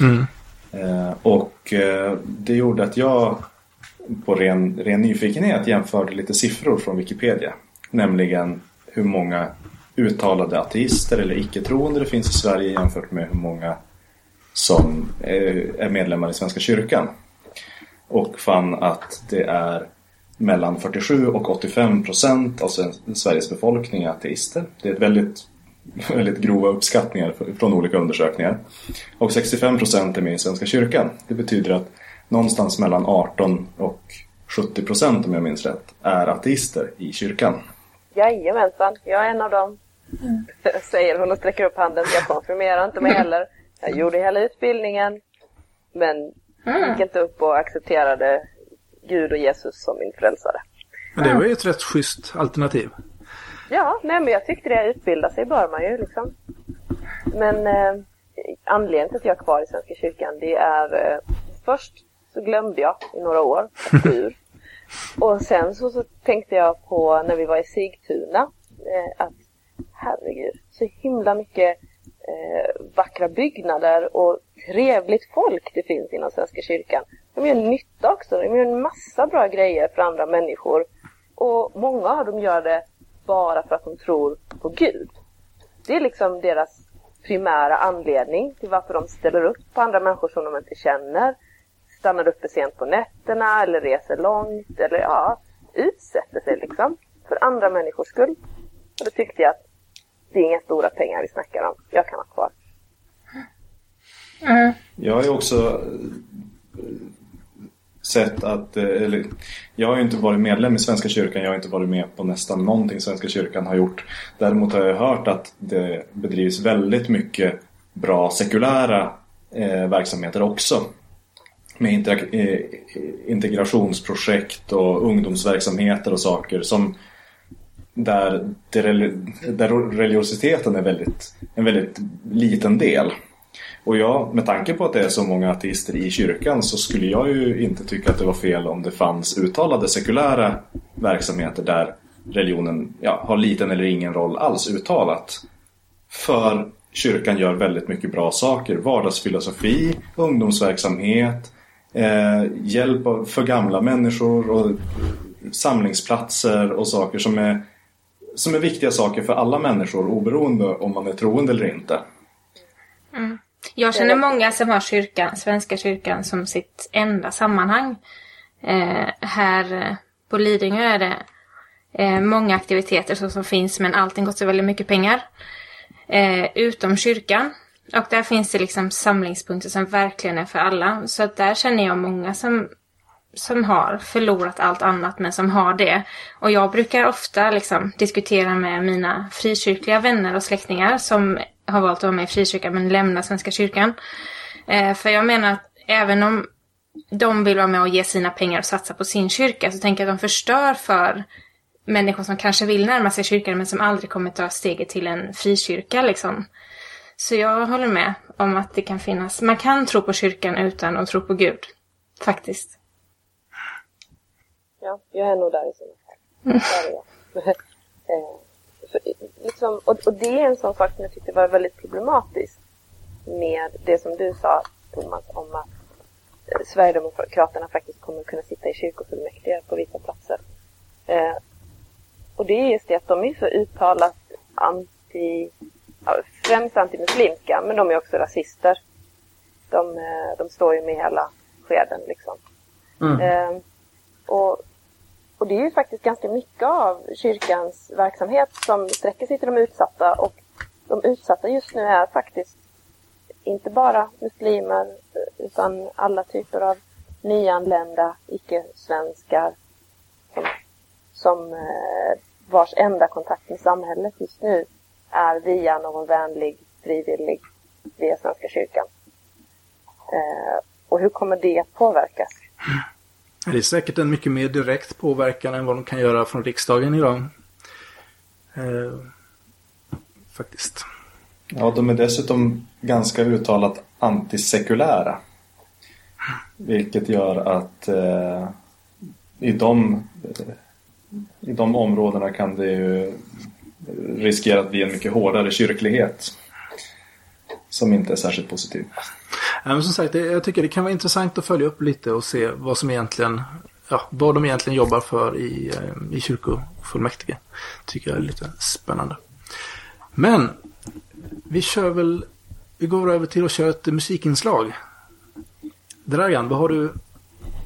Mm. Eh, och eh, det gjorde att jag på ren, ren nyfikenhet jämförde lite siffror från Wikipedia. Nämligen hur många uttalade ateister eller icke-troende det finns i Sverige jämfört med hur många som är medlemmar i Svenska kyrkan. Och fann att det är mellan 47 och 85 procent av Sveriges befolkning är ateister. Det är ett väldigt, (laughs) väldigt grova uppskattningar från olika undersökningar. Och 65 procent är med i Svenska kyrkan. Det betyder att någonstans mellan 18 och 70 procent om jag minns rätt är ateister i kyrkan. Jajamensan, jag är en av dem. Mm. (laughs) Säger hon och sträcker upp handen. Jag konfirmerar inte mig heller. Jag gjorde hela utbildningen. Men mm. gick inte upp och accepterade Gud och Jesus som min frälsare. Men det var ju ett rätt schysst alternativ. Ja, nej men jag tyckte det. Utbilda sig bör man ju liksom. Men eh, anledningen till att jag är kvar i Svenska kyrkan det är eh, först så glömde jag i några år att gå ur. (laughs) Och sen så, så, tänkte jag på när vi var i Sigtuna eh, att herregud, så himla mycket eh, vackra byggnader och trevligt folk det finns inom Svenska kyrkan. De gör nytta också. De gör en massa bra grejer för andra människor. Och många av dem gör det bara för att de tror på Gud. Det är liksom deras primära anledning till varför de ställer upp på andra människor som de inte känner. Stannar uppe sent på nätterna eller reser långt eller ja, utsätter sig liksom för andra människors skull. Och då tyckte jag att det är inga stora pengar vi snackar om. Jag kan ha kvar. Mm. Jag är också sätt att, eh, eller, jag har ju inte varit medlem i Svenska kyrkan, jag har inte varit med på nästan någonting Svenska kyrkan har gjort. Däremot har jag hört att det bedrivs väldigt mycket bra sekulära eh, verksamheter också. Med eh, integrationsprojekt och ungdomsverksamheter och saker som där, där religiositeten är väldigt, en väldigt liten del. Och jag, med tanke på att det är så många ateister i kyrkan så skulle jag ju inte tycka att det var fel om det fanns uttalade sekulära verksamheter där religionen ja, har liten eller ingen roll alls uttalat. För kyrkan gör väldigt mycket bra saker. Vardagsfilosofi, ungdomsverksamhet, eh, hjälp för gamla människor och samlingsplatser och saker som är, som är viktiga saker för alla människor oberoende om man är troende eller inte. Jag känner många som har kyrkan, Svenska kyrkan som sitt enda sammanhang. Eh, här eh, på Lidingö är det eh, många aktiviteter så som finns men allting kostar väldigt mycket pengar. Eh, utom kyrkan. Och där finns det liksom samlingspunkter som verkligen är för alla. Så att där känner jag många som, som har förlorat allt annat men som har det. Och jag brukar ofta liksom diskutera med mina frikyrkliga vänner och släktingar som har valt att vara med i frikyrkan men lämna Svenska kyrkan. Eh, för jag menar att även om de vill vara med och ge sina pengar och satsa på sin kyrka så tänker jag att de förstör för människor som kanske vill närma sig kyrkan men som aldrig kommer ta steget till en frikyrka liksom. Så jag håller med om att det kan finnas, man kan tro på kyrkan utan att tro på Gud. Faktiskt. Ja, jag är nog där i sådana fall. (laughs) Mm. (laughs) liksom, och, och, det är en sån sak som jag tyckte var väldigt problematisk med det som du sa Thomas om att eh, Sverigedemokraterna faktiskt kommer kunna sitta i kyrkofullmäktige på vissa platser. Eh, och det är just det att de är så uttalat anti, främst antimuslimska, men de är också rasister. De, eh, de står ju med hela skeden liksom. Mm. Eh, och och det är ju faktiskt ganska mycket av kyrkans verksamhet som sträcker sig till de utsatta och de utsatta just nu är faktiskt inte bara muslimer utan alla typer av nyanlända icke-svenskar som, som eh, vars enda kontakt med samhället just nu är via någon vänlig frivillig via Svenska kyrkan. Eh, och hur kommer det att påverkas? Det är säkert en mycket mer direkt påverkan än vad de kan göra från riksdagen idag. Eh, faktiskt. Ja, de är dessutom ganska uttalat antisekulära. Vilket gör att eh, i, de, eh, i de områdena kan det ju riskera att bli en mycket hårdare kyrklighet. Som inte är särskilt positiv. Ja, men som sagt, jag tycker det kan vara intressant att följa upp lite och se vad som egentligen ja, vad de egentligen jobbar för i, eh, i kyrkofullmäktige. Tycker jag är lite spännande. Men vi kör väl, vi går över till att köra ett musikinslag. Dragan, vad har du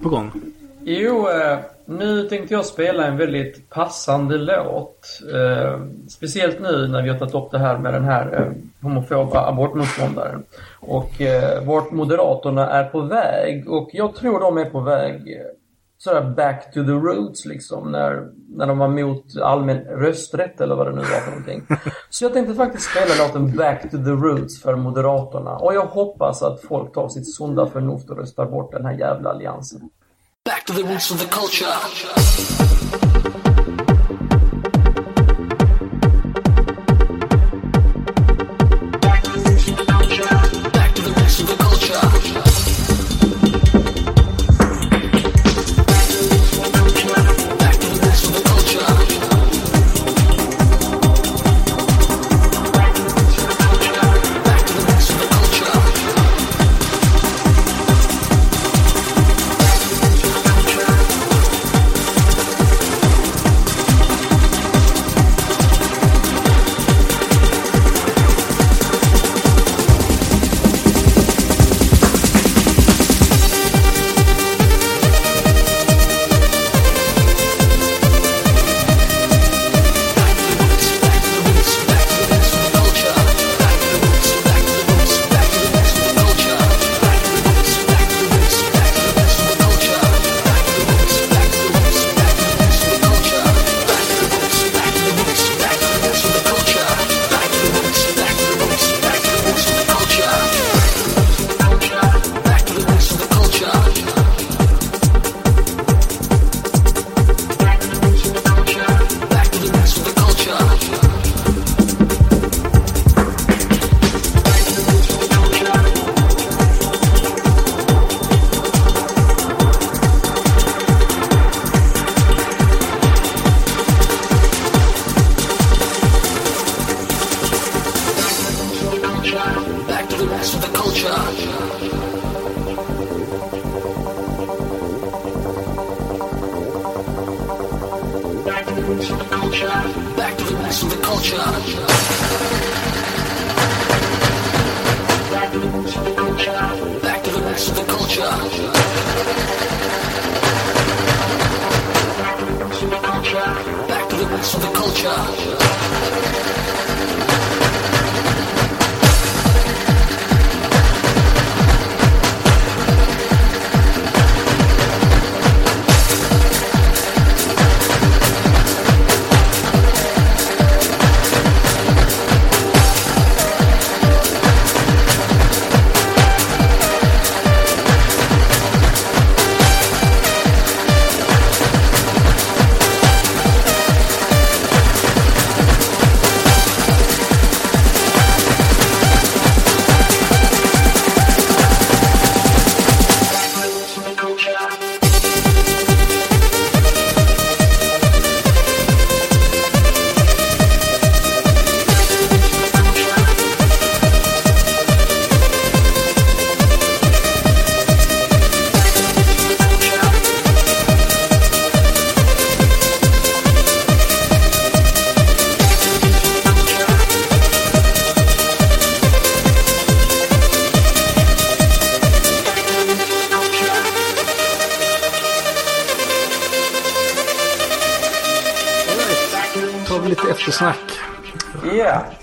på gång? Jo, eh, nu tänkte jag spela en väldigt passande låt. Eh, speciellt nu när vi har tagit upp det här med den här eh, homofoba abortmotståndaren. Och eh, vart Moderaterna är på väg. Och jag tror de är på väg eh, sådär back to the roots liksom. När, när de var mot allmän rösträtt eller vad det nu var för någonting. Så jag tänkte faktiskt spela låten Back to the roots för Moderaterna. Och jag hoppas att folk tar sitt sunda förnuft och röstar bort den här jävla alliansen. Back to the roots of the culture.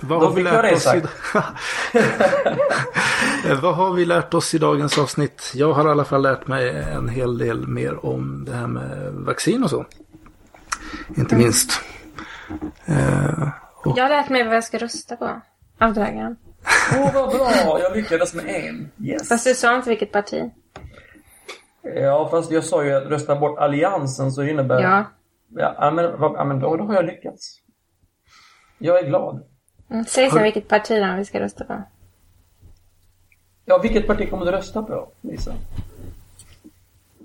Vad har, vi lärt oss i... (laughs) Vad har vi lärt oss i dagens avsnitt? Jag har i alla fall lärt mig en hel del mer om det här med vaccin och så. Inte minst. Uh, och... Jag har lärt mig vad jag ska rösta på. Av dagen. Åh, oh, vad bra! Jag lyckades med en. Yes. Fast du sa inte vilket parti. Ja, fast jag sa ju att rösta bort alliansen så innebär... Ja. Ja, men, ja, men då, då har jag lyckats. Jag är glad. Mm, säg sen vilket parti vi ska rösta på. Ja, vilket parti kommer du rösta på, Lisa?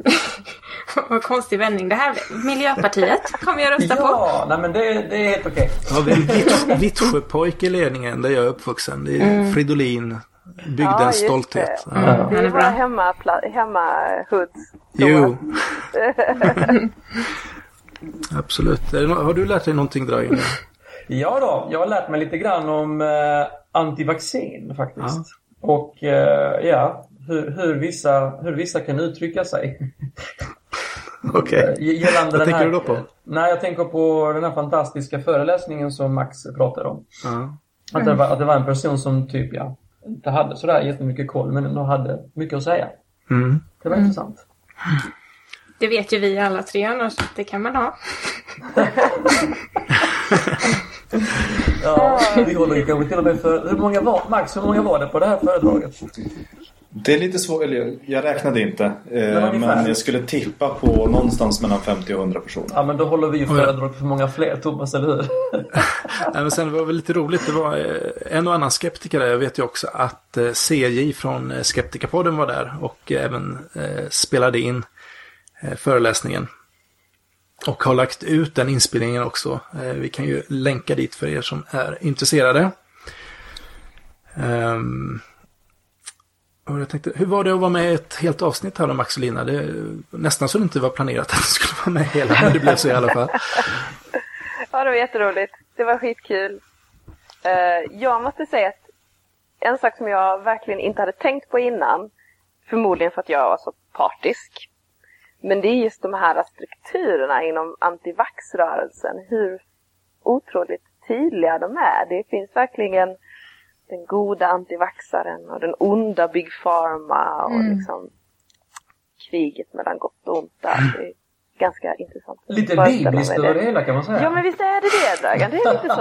(laughs) Vad konstig vändning. Det här Miljöpartiet kommer jag rösta ja, på. Ja, nej men det, det är helt okej. Ja, vi har (laughs) en Vittsjöpojke i ledningen där jag är uppvuxen. Det är mm. Fridolin. Bygdens ja, stolthet. Det. Ja. det är våra hemma, hemmahoods. Jo. (laughs) Absolut. Har du lärt dig någonting Dragan? Ja då, jag har lärt mig lite grann om eh, antivaccin faktiskt. Ja. Och eh, ja, hur, hur, vissa, hur vissa kan uttrycka sig. (laughs) Okej. Okay. Vad tänker här, du då på? Nej, jag tänker på den här fantastiska föreläsningen som Max pratade om. Mm. Att, det var, att det var en person som typ, ja, inte hade sådär jättemycket koll men ändå hade mycket att säga. Mm. Det var mm. intressant. Det vet ju vi alla tre annars, det kan man ha. (laughs) ja, vi håller kanske till och med för... Hur många var, Max, hur många var det på det här föredraget? Det är lite svårt, eller jag räknade inte. Eh, men jag skulle tippa på någonstans mellan 50 och 100 personer. Ja men då håller vi ju föredrag för många fler Thomas, eller hur? (laughs) Nej, men sen var det väl lite roligt, det var eh, en och annan skeptiker där. Jag vet ju också att eh, CJ från Skeptikerpodden var där och även spelade in föreläsningen. Och har lagt ut den inspelningen också. Eh, vi kan ju länka dit för er som är intresserade. Um, jag tänkte, hur var det att vara med i ett helt avsnitt här om Max och Lina? Det nästan så det inte var planerat att du skulle vara med hela, men det blev så i alla fall. (laughs) ja, det var jätteroligt. Det var skitkul. Uh, jag måste säga att en sak som jag verkligen inte hade tänkt på innan, förmodligen för att jag var så partisk, men det är just de här strukturerna inom antivaxrörelsen, hur otroligt tydliga de är. Det finns verkligen den goda antivaxaren och den onda Big Pharma och mm. liksom kriget mellan gott och ont där. Det är ganska intressant. Lite bibliskt över det hela kan man säga. Ja men visst är det det Dragan, det är lite så.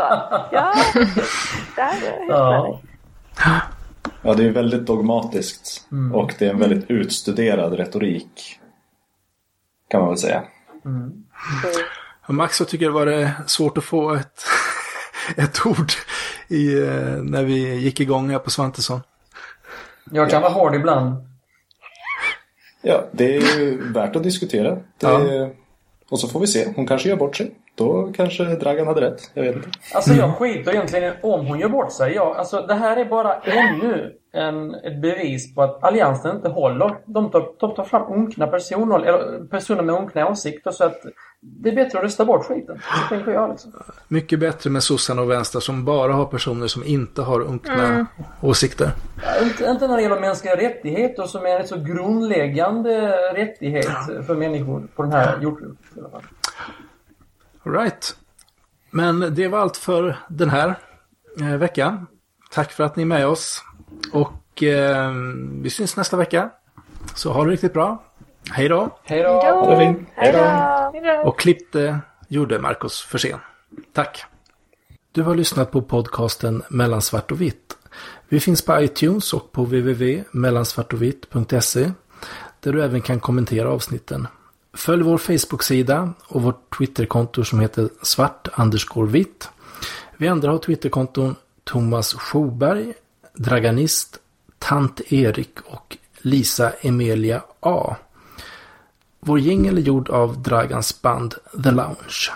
Ja, (laughs) det är det. Ja. ja, det är väldigt dogmatiskt mm. och det är en väldigt utstuderad retorik. Kan man väl säga. Mm. Max, jag tycker det var svårt att få ett, (laughs) ett ord i, eh, när vi gick igång här på Svantesson. Jag kan vara hård ibland. Ja, det är ju värt att diskutera. Det, ja. Och så får vi se. Hon kanske gör bort sig. Då kanske Dragan hade rätt. Jag vet inte. Alltså jag skiter egentligen om hon gör bort sig. Jag, alltså, det här är bara ännu en, ett bevis på att alliansen inte håller. De tar, de tar fram unkna personer, eller personer med unkna åsikter. Så att det är bättre att rösta bort skiten. Så tänker jag liksom. Mycket bättre med sossarna och vänster som bara har personer som inte har unkna mm. åsikter. Ja, inte, inte när det gäller mänskliga rättigheter som är en så grundläggande rättighet för människor på den här jordklotet. Right. Men det var allt för den här eh, veckan. Tack för att ni är med oss. Och eh, vi syns nästa vecka. Så ha det riktigt bra. Hej då! Hej då! Ha det fint! Hej då! Och klippte gjorde Marcus Försén. Tack! Du har lyssnat på podcasten Mellan svart och vitt. Vi finns på iTunes och på www.mellansvartovitt.se där du även kan kommentera avsnitten. Följ vår Facebook-sida och vårt Twitterkonto som heter svart vitt. Vi andra har Twitterkonton Thomas Schoberg, Draganist, Tant Erik och Lisa Emilia A. Vår jingel är gjord av Dragans band The Lounge.